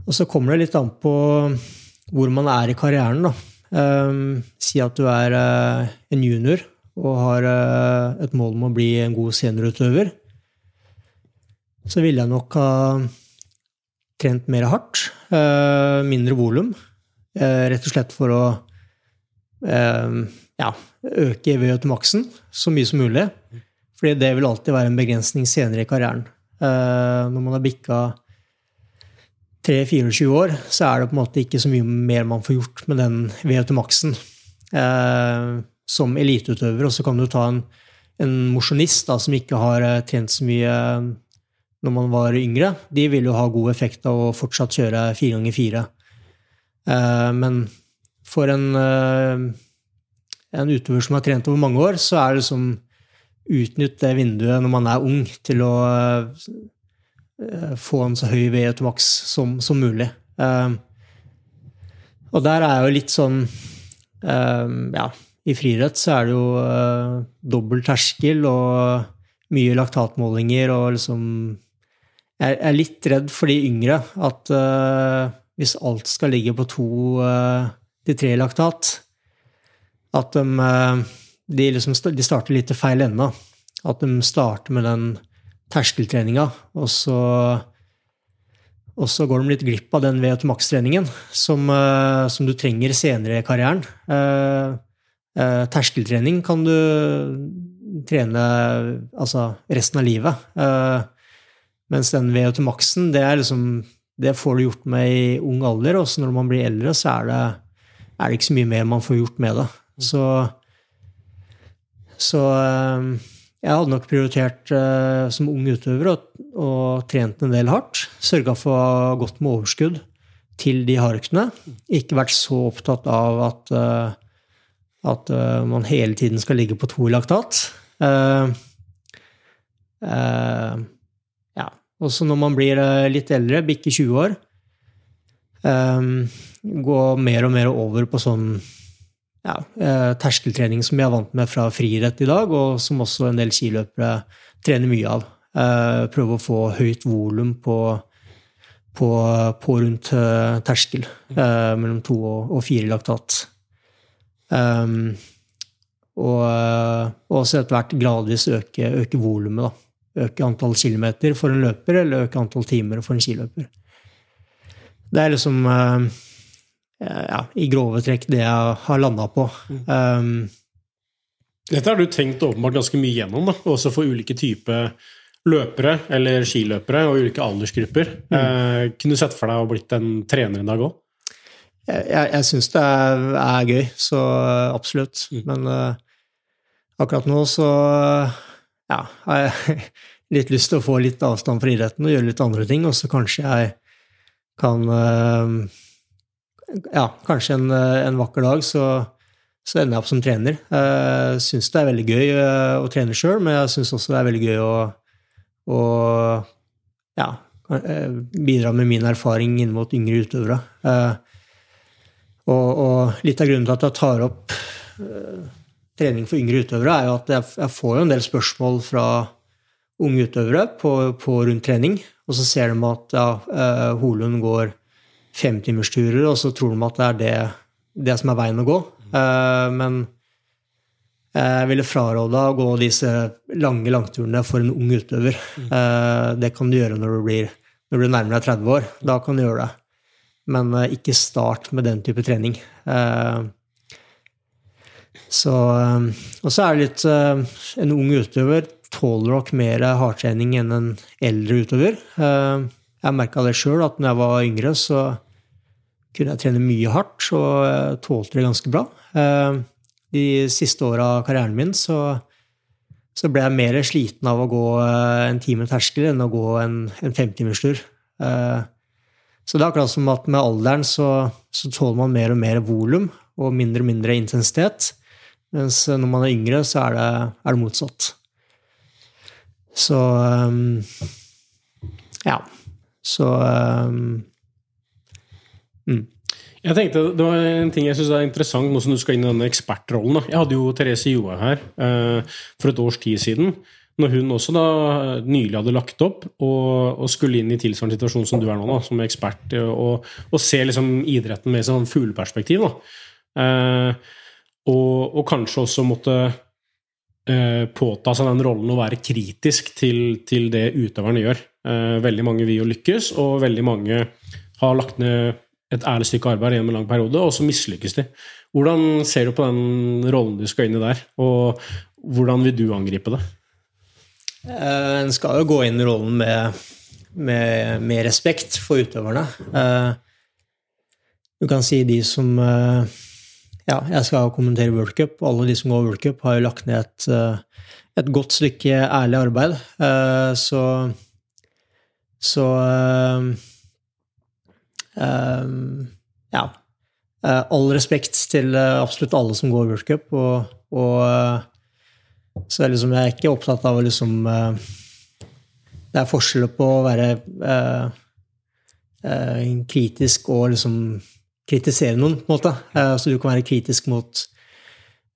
og så kommer det litt an på hvor man er i karrieren, da. Um, si at du er uh, en junior og har et mål om å bli en god seniorutøver. Så ville jeg nok ha trent mer hardt, mindre volum, rett og slett for å ja, øke EVØ til maksen så mye som mulig. Fordi det vil alltid være en begrensning senere i karrieren. Uh, når man har bikka 3-24 år, så er det på en måte ikke så mye mer man får gjort med den VO til maksen eh, som eliteutøver. Og så kan du ta en, en mosjonist som ikke har uh, trent så mye når man var yngre. De vil jo ha god effekt av å fortsatt kjøre fire ganger fire. Men for en, en utøver som har trent over mange år, så er det som utnytte det vinduet når man er ung, til å få en så høy VO2-maks som, som mulig. Uh, og der er jo litt sånn uh, Ja, i friidrett så er det jo dobbel terskel og mye laktatmålinger og liksom Jeg er litt redd for de yngre at hvis alt skal ligge på to til tre laktat, at de de, liksom, de starter litt til feil ende. At de starter med den terskeltreninga, og så, og så går de litt glipp av den VO2 max-treningen som, uh, som, du trenger senere i karrieren. Uh, uh, terskeltrening kan du trene altså resten av livet. mens den ved maksen, det, liksom, det får du gjort med i ung alder, og når man blir eldre, så er det, er det ikke så mye mer man får gjort med det. Så så jeg hadde nok prioritert uh, som ung utøver og, og, trent en del hardt. Sørga for godt med overskudd til de hardøktene. Ikke vært så opptatt av at, uh, at uh, man hele tiden skal ligge på to i laktat. ja. Også når man blir litt eldre, bikker 20 år, gå mer og mer over på sånn ja, eh, terskeltrening som jeg er vant med fra friidrett i dag, og som også en del skiløpere trener mye av. Eh, prøve å få høyt volum på, på, på, rundt eh, terskel, mellom to og, og fire laktat. Um, og, og også etter hvert gradvis øke, øke volumet. Øke antall kilometer for en løper, eller øke antall timer for en skiløper. Det er liksom Eh, ja, i grove trekk det jeg har landa på. Um, Dette har du tenkt åpenbart ganske mye gjennom, da. også for ulike typer løpere eller skiløpere og ulike aldersgrupper. Mm. Uh, kunne du sett for deg å blitt en trener en dag òg? Jeg, jeg, jeg syns det er, er, gøy, så absolutt. Mm. Men uh, akkurat nå så ja, (laughs) har jeg litt lyst til å få litt avstand fra idretten og gjøre litt andre ting, og så kanskje jeg kan uh, ja, kanskje en, eh, en vakker dag så, så, ender jeg opp som trener. Jeg eh, syns det er veldig gøy eh, å trene sjøl, men jeg syns også det er veldig gøy å, å ja, bidra med min erfaring inn mot yngre utøvere. Og, og, litt av grunnen til at jeg tar opp trening for yngre utøvere, er jo at jeg, får jo en del spørsmål fra unge utøvere på, på rundt trening, og så ser de at ja, Holund går femtimersturer, og så tror de at det er det, det som er veien å gå. Uh, men Jeg ville fraråda å gå disse lange langturene for en ung utøver. Eh, Det kan du gjøre når du blir når du nærmer deg 30 år. Da kan du gjøre det. Men eh, ikke start med den type trening. Eh, Så, eh, og så er det litt eh, En ung utøver tåler nok mer hardtrening enn en eldre utøver. Eh, Jeg merka det sjøl, at når jeg var yngre, så kunne jeg trene mye hardt og tålte det ganske bra. Eh, De siste åra av karrieren min så, så ble jeg mer sliten av å gå eh, en time terskel enn å gå en, en femtimerstur. Eh, Så det er akkurat som at med alderen så, så tåler man mer og mer volum og mindre og mindre intensitet. Mens når man er yngre, så er det, er det motsatt. Så Ja. Så um, Jeg tenkte, Det var en ting jeg synes er interessant nå som du skal inn i denne ekspertrollen. Jeg hadde jo Therese Johaug her uh, for et års tid siden. Når hun også da nylig hadde lagt opp og, og skulle inn i tilsvarende situasjon som du er nå, da, som ekspert, eh, og, og se liksom idretten med sånn fugleperspektiv. Eh, og, og kanskje også måtte uh, påta seg den rollen å være kritisk til, til det utøverne gjør. Eh, veldig mange vil jo lykkes, og veldig mange har lagt ned et ærlig stykke arbeid gjennom en lang periode, og så mislykkes de. Hvordan ser du på den rollen du skal inn i der, og hvordan vil du angripe det? Eh, En skal jo gå inn i rollen med, med, med respekt for utøverne. Eh, Du kan si de som Ja, jeg skal kommentere World Cup, alle de som går World Cup, har jo lagt ned et, et godt stykke ærlig arbeid. Så Så eh, eh, Ja. Eh, All respekt til eh, absolutt alle som går World Cup, og, og eh, så liksom, jeg er ikke opptatt av å liksom Det er forskjeller på å være kritisk og liksom kritisere noen, på en måte. Så du kan være kritisk mot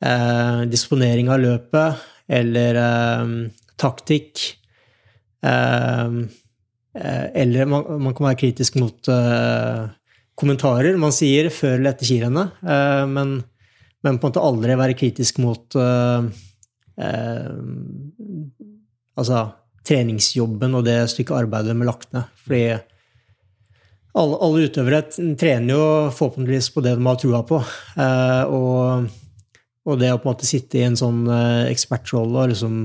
eh, disponering av løpet eller eh, taktikk. Eh, eller man, man kan være kritisk mot uh, kommentarer man sier før eller etter skirennet, Uh, men, men på en måte aldri være kritisk mot uh, eh, altså treningsjobben og det stykket arbeidet med lagt ned. Fordi alle, alle utøvere trener jo forhåpentligvis på det de har trua på. Eh, og, og det å på en måte sitte i en sånn eh, ekspertrolle og liksom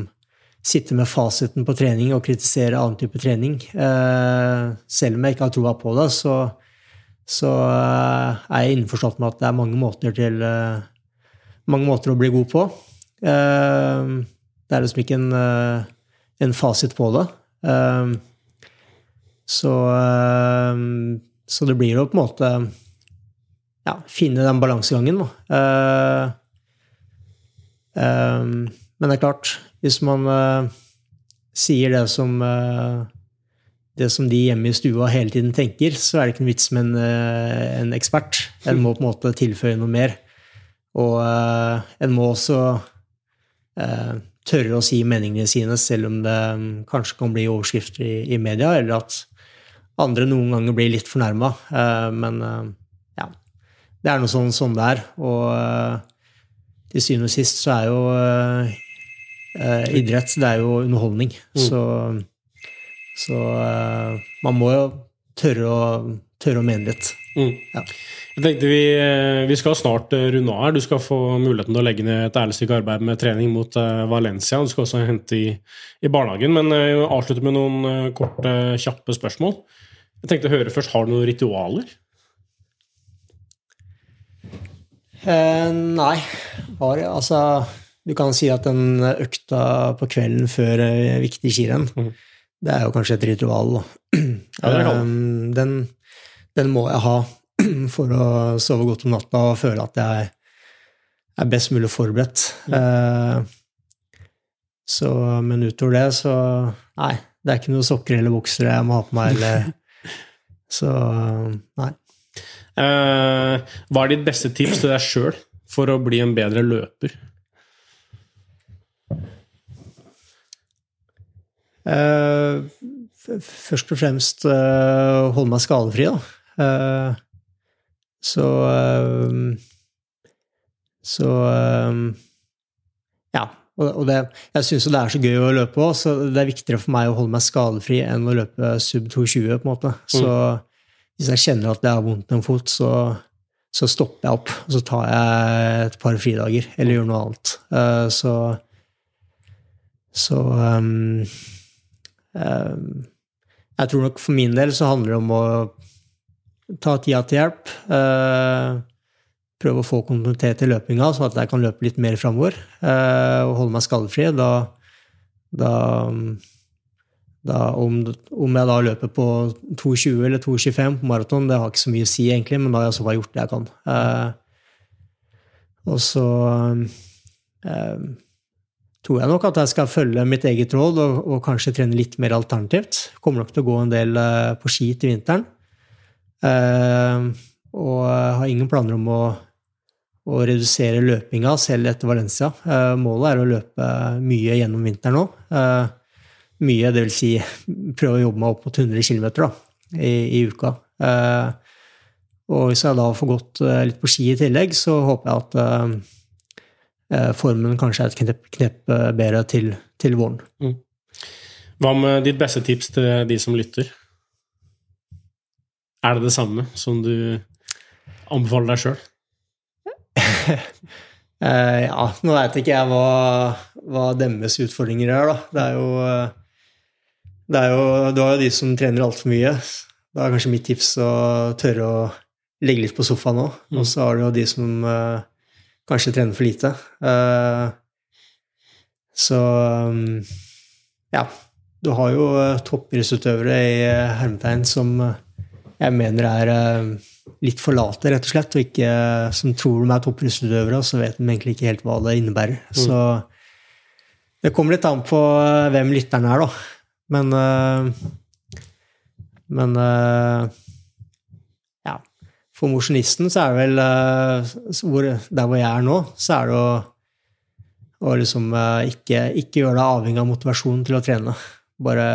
sitte med fasiten på trening og kritisere annen type trening eh, Selv om jeg ikke har troa på det, så, så eh, er jeg innforstått med at det er mange måter til eh, mange måter å bli god på. Det er liksom ikke en, en fasit på det. Så, så det blir jo på en måte ja, finne den balansegangen, da. Men det er klart, hvis man uh, sier det som uh, det som de hjemme i stua hele tiden tenker, så er det ikke noen vits med en, uh, en ekspert. En må på en måte tilføye noe mer. Og en må også tørre å si meningene sine, selv om det um, kanskje kan bli overskrifter i, i media, eller at andre noen ganger blir litt fornærma. Men ja, det er noe sånn sånn det er. Og til syvende og sist så er jo eh, idrett det er jo underholdning. Så, så eh, man må jo tørre å, tørre å mene litt. Mm. Ja. Jeg tenkte vi, eh, vi skal snart eh, runde av her. Du skal få muligheten til å legge ned et ærlig stykke arbeid med trening mot eh, Valencia. Du skal også hente i, i barnehagen. Men jeg avslutter med noen korte, kjappe spørsmål. Jeg tenkte å høre først, Har du noen ritualer? Eh, nei. Har, jeg altså, du kan si at den økta på kvelden før eh, viktig skirenn, mm. det er jo kanskje et ritual. Ja, Eh, den, den må jeg ha (clears throat) for å sove godt om natta og føle at jeg er best mulig forberedt. Eh, så, men utover det, så Nei, det er ikke noen sokker eller bukser jeg må ha på meg. Eller, (laughs) så nei. Uh, hva er ditt beste tips til deg sjøl for å bli en bedre løper? Eh, f- først og fremst eh, holde meg skadefri, da. Eh, så eh, Så eh, Ja. Og, det, jeg syns jo det er så gøy å løpe òg, så det er viktigere for meg å holde meg skadefri enn å løpe sub 220, på en måte. Så hvis jeg kjenner at det har vondt i en fot, så, så stopper jeg opp. Og så tar jeg et par fridager, eller gjør noe annet. Eh, så så um, Jeg tror nok for min del så handler det om å ta tida til hjelp. Uh, prøve å få kontinuitet i løpinga, sånn at jeg kan løpe litt mer framover. Uh, og holde meg skadefri. Da, da, da om, om, jeg da løper på 2,20 eller 2,25 på maraton, det har ikke så mye å si, egentlig, men da har jeg fall gjort det jeg kan. Og så tror jeg nok at jeg skal følge mitt eget råd og, og kanskje trene litt mer alternativt. Kommer nok til å gå en del uh, på ski til vinteren. Uh, og har ingen planer om å, å redusere løpinga selv etter Valencia. Uh, målet er å løpe mye gjennom vinteren nå. mye, det vil si (laughs) prøve å jobbe meg opp mot 100 km da, i, i uka. og hvis jeg da får gått litt på ski i tillegg, så håper jeg at Eh, formen kanskje er et knepp, knepp eh, bedre til, til våren. Mm. Hva med ditt beste tips til de som lytter? Er det det samme som du anbefaler deg sjøl? (laughs) Eh, ja, nå veit ikke jeg hva, hva deres utfordringer er, da. Det er jo, det er jo Du har jo de som trener altfor mye. Da er kanskje mitt tips å tørre å legge litt på sofaen òg. Mm. Og så har du jo de som kanskje trener for lite. Uh, så um, ja. Du har jo uh, toppidrettsutøvere i uh, hermetegn som jeg mener er litt for late, rett og slett, og ikke, som tror de er toppidrettsutøvere, og så vet de egentlig ikke helt hva det innebærer. Mm. Så det kommer litt an på hvem lytteren er, da. Men Men for mosjonisten så er det vel eh, Der hvor jeg er nå, så er det å, å liksom eh, ikke, ikke, gjøre deg avhengig av motivasjonen til å trene. Bare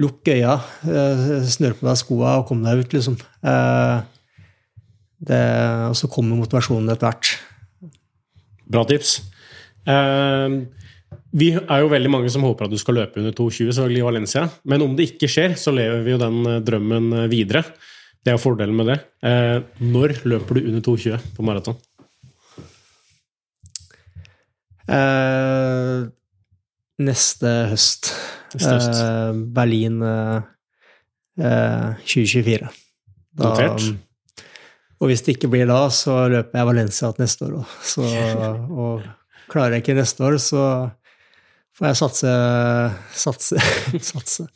lukk øya, eh, snør på deg skoa og kom deg ut, liksom. Det, og så kommer motivasjonen etter hvert. Bra tips. Vi er jo veldig mange som håper at du skal løpe under 2,20 selvfølgelig i Valencia. Men om det ikke skjer, så lever vi jo den drømmen videre. Det er jo fordelen med det. Eh, når løper du under 2,20 på maraton? Eh, neste høst. Neste høst. Eh, Berlin 2024. Eh, da, Notert. Og hvis det ikke blir da, så løper jeg Valencia neste år òg. (laughs) Og klarer jeg ikke neste år, så får jeg satse, satse, (laughs) satse.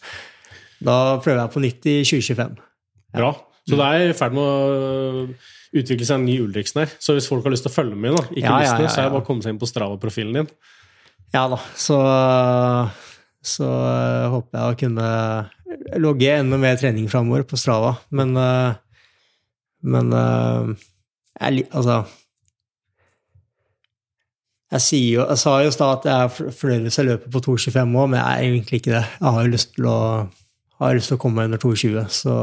Da prøver jeg på nytt i 2025. Bra. Så det er i ferd med å utvikle seg en ny Ulriksen her. Så hvis folk har lyst til å følge med, da, ikke ja, ja, så er det bare å komme seg inn på Strava-profilen din. Ja da, så, så uh, håper jeg å kunne logge enda mer trening framover på Strava. Men, uh, men uh, jeg, altså jeg, jo, jeg, sa jo i stad at jeg er fornøyd hvis jeg løper på 2,25 år, men jeg er egentlig ikke det. Jeg har jo lyst til å, har lyst til å komme under 2,20, så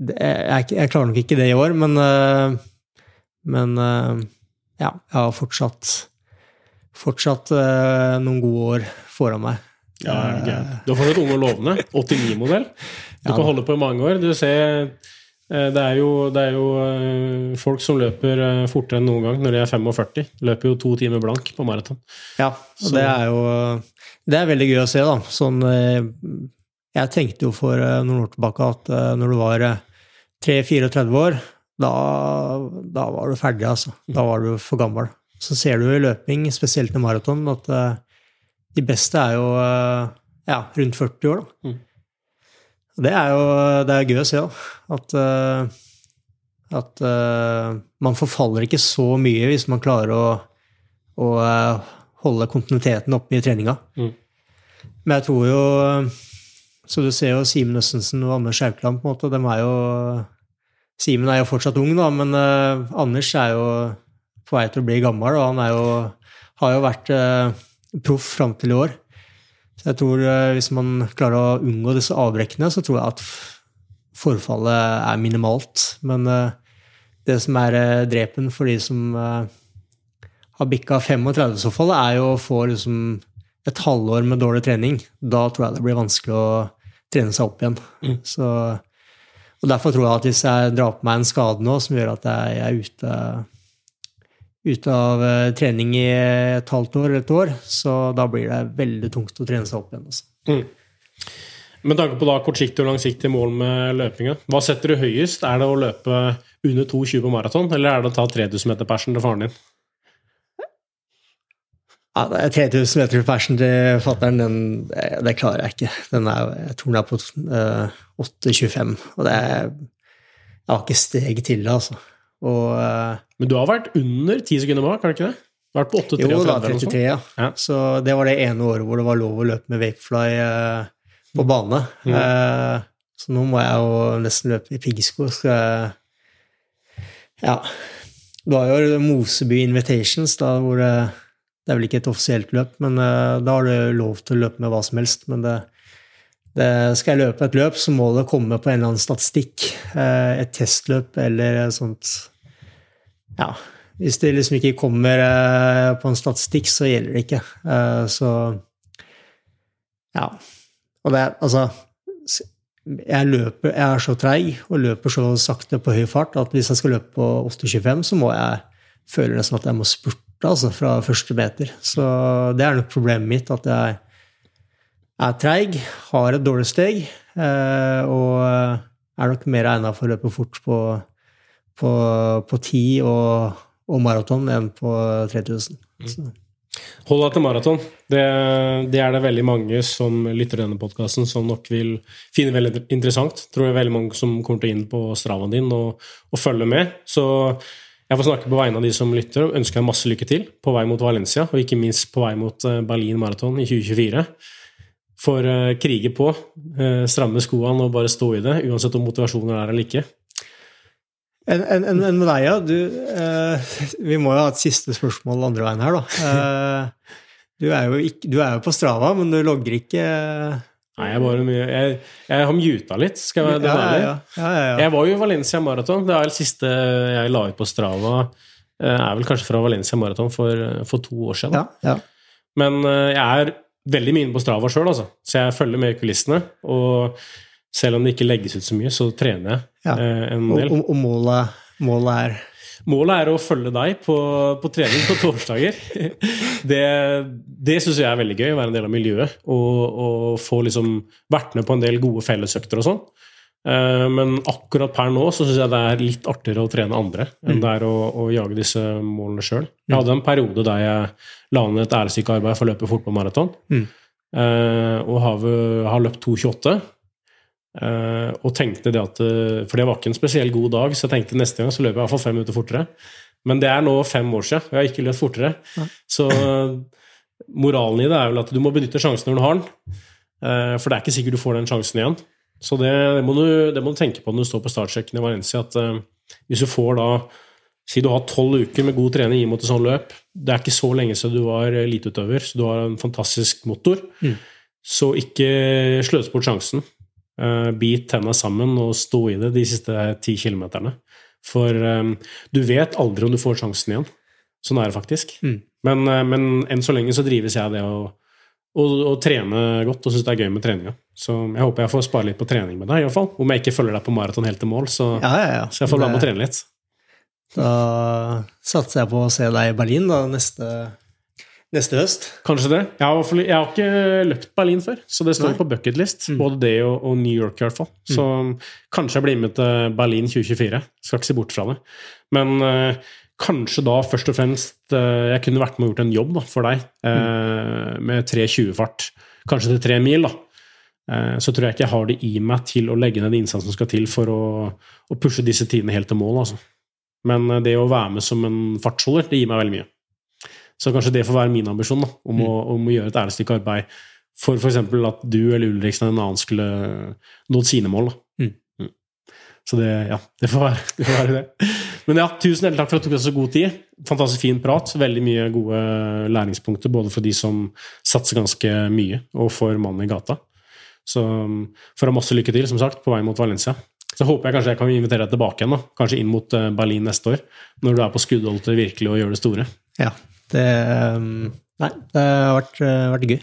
jeg, jeg, klarer nok ikke det i år, men, eh, men eh, ja, jeg har fortsatt, fortsatt eh, noen gode år foran meg. Ja, okay. Du har fortsatt unge og lovende. 89-modell. (laughs) Du ja, kan holde på i mange år. Du ser det er, jo, det er, jo, folk som løper fortere enn noen gang når de er 45. Løper jo to timer blank på maraton. Ja, og det er jo Det er veldig gøy å se, da. Sånn jeg tenkte jo for eh, noen år tilbake at eh, når du var 3-34 eh, år, da, da, var du ferdig, altså. Da var du for gammel. Så ser du i løping, spesielt i maraton, at de beste er jo ja, rundt 40 år, da. Mm. Det er jo det er gøy å se, da. At, at man forfaller ikke så mye hvis man klarer å, å holde kontinuiteten oppe i treninga. Mm. Men jeg tror jo så du ser jo Simen Østensen og Anders Haukeland, på en måte. De er jo Simen er jo fortsatt ung, da, men uh, Anders er jo på vei til å bli gammel, og han jo, har jo vært uh, proff fram til i år. Så jeg tror uh, hvis man klarer å unngå disse avbrekkene, så tror jeg at forfallet er minimalt. Men det som er drepen for de som har bikka 35 i så fall, er jo å få liksom et halvår med dårlig trening. Da tror jeg det blir vanskelig å trene seg opp igjen. Så, og Derfor tror jeg at hvis jeg drar på meg en skade nå som gjør at jeg er ute, ute av eh, trening i et halvt år eller et år, så da blir det veldig tungt å trene seg opp igjen. Altså. Med tanke på da kortsiktig og langsiktig mål med løpinga, hva setter du høyest? Er det å løpe under 2,20 på maraton, eller er det å ta 3000 meter persen til faren din? Ja, det er 3000 meter persen til fattern, den det, det klarer jeg ikke. Den er, jeg tror den er på eh, 8,25, og det er Jeg har ikke steg til det, altså. Og eh, Men du har vært under 10 sekunder bak, har du ikke det? Vært på 8,33 Jo da, eller noe sånt. 33, ja. Ja. Så det var det ene året hvor det var lov å løpe med Vapefly eh, på bane. Mm. Eh, så nå må jeg jo nesten løpe i piggsko. Skal jeg Ja. Du har jo Moseby Invitations, da, hvor det, det er vel ikke et offisielt løp, men eh, da har du lov til å løpe med hva som helst. Men det, det, skal jeg løpe et løp, så må det komme på en eller annen statistikk. eh, et testløp eller sånt Ja. Hvis det liksom ikke kommer eh, på en statistikk, så gjelder det ikke. Så Ja. Og det altså jeg, løper, jeg er så treig og løper så sakte på høy fart at hvis jeg skal løpe på 8,25, så må jeg føle nesten at jeg må spurte altså, fra første meter. Så det er nok problemet mitt, at jeg er treig, har et dårlig steg, eh, og er nok mer egna for å løpe fort på, på, på 10 og, og maraton enn på 3000. Så, Hold deg til maraton. Det, det er det veldig mange som lytter til denne podkasten, som nok vil finne veldig interessant. Tror jeg veldig mange som kommer til å inn på stravaen din og, og følge med. Så jeg får snakke på vegne av de som lytter, og ønsker deg masse lykke til på vei mot Valencia, og ikke minst på vei mot eh, Berlin Marathon i 2024. For uh, krige på, uh, stramme skoene og bare stå i det, uansett om motivasjonen er der eller ikke. En, en, en, en ja. Du, uh, vi må jo ha et siste spørsmål andre veien her, da. Du, er ikke, du er jo på Strava, men du logger ikke Nei, jeg, mye- jeg, jeg har muta litt, skal jeg være ja, ærlig. ja, ja, ja. Jeg var jo i Valencia Marathon. Det er det siste jeg la ut på Strava. eh, Er vel kanskje fra Valencia Marathon for, for to år siden. ja, ja. Men eh, jeg er veldig mye inne på Strava sjøl, altså. Så jeg følger med i kulissene. Og selv om det ikke legges ut så mye, så trener jeg eh, en del. og, og målet, målet er Målet er å følge deg på, på trening på torsdager. Det, det syns jeg er veldig gøy, å være en del av miljøet. Og, og få liksom vært med på en del gode fellesøkter og sånn. Eh, Men akkurat per nå så syns jeg det er litt artigere å trene andre enn det er å, å jage disse målene sjøl. Jeg hadde en periode der jeg la ned et æresstykke arbeid for å løpe fotballmaraton. Mm. Eh, og har, har løpt 2,28. Eh, og tenkte det at eh, For det var ikke en spesiell god dag, så jeg tenkte neste gang så løper jeg i hvert fall fem minutter fortere. Men det er nå fem år siden, og jeg har ikke løpt fortere. Så eh, moralen i det er vel at du må benytte sjansen når du har den. Uh, for det er ikke sikkert du får den sjansen igjen. Så det, det, må, du, det må du tenke på når du står på startsjekken i Valencia, at uh, hvis du får da Si du har tolv uker med god trening inn mot et sånt løp. Det er ikke så lenge siden du var eliteutøver, så du har en fantastisk motor. Mm. Så ikke sløs bort sjansen. Eh, bit tenna sammen og stå i det de siste ti kilometerne. For eh, du vet aldri om du får sjansen igjen. Sånn er det faktisk. Mm. Men, eh, men enn så lenge så drives jeg av det å, å, å trene godt og syns det er gøy med treninga. Så jeg håper jeg får spare litt på trening med deg, i hvert fall. Om jeg ikke følger deg på maraton helt til mål, så, Ja, ja, ja. så jeg får være med og trene litt. Da satser jeg på å se deg i Berlin da, neste, neste høst. Kanskje det. Jeg har, jeg har ikke løpt Berlin før, så det står Nei. på bucketlist. Mm. Både det og, og New York, i hvert fall. Så kanskje jeg blir med til Berlin 2024. Skal ikke se bort fra det. Men uh, kanskje da først og fremst uh, jeg kunne vært med og gjort en jobb da, for deg eh, med 3.20-fart. Kanskje til tre mil, da. Eh, så tror jeg ikke jeg har det i meg til å legge ned innsatsen som skal til for å, å pushe disse tidene helt til mål. Altså. Men eh, det å være med som en fartsholder, det gir meg veldig mye. Så kanskje det får være min ambisjon, da, om, å, om å gjøre et ærlig stykke arbeid for f.eks. at du eller Ulriksen eller en annen skulle nådd sine mål. Da. Mm. Mm. Så det, ja, det får være det. Får være det. Men ja, tusen hjertelig takk for at du tok deg så god tid. Fantastisk fin prat. Veldig mye gode læringspunkter, både for de som satser ganske mye, og for mannen i gata. Så får ha masse lykke til, som sagt, på vei mot Valencia. Så håper jeg kanskje jeg kan invitere deg tilbake igjen, da. kanskje inn mot eh, Berlin neste år, når du er på skuddhold til virkelig å gjøre det store. Ja, Det um, Nei, det har vært, uh, vært gøy.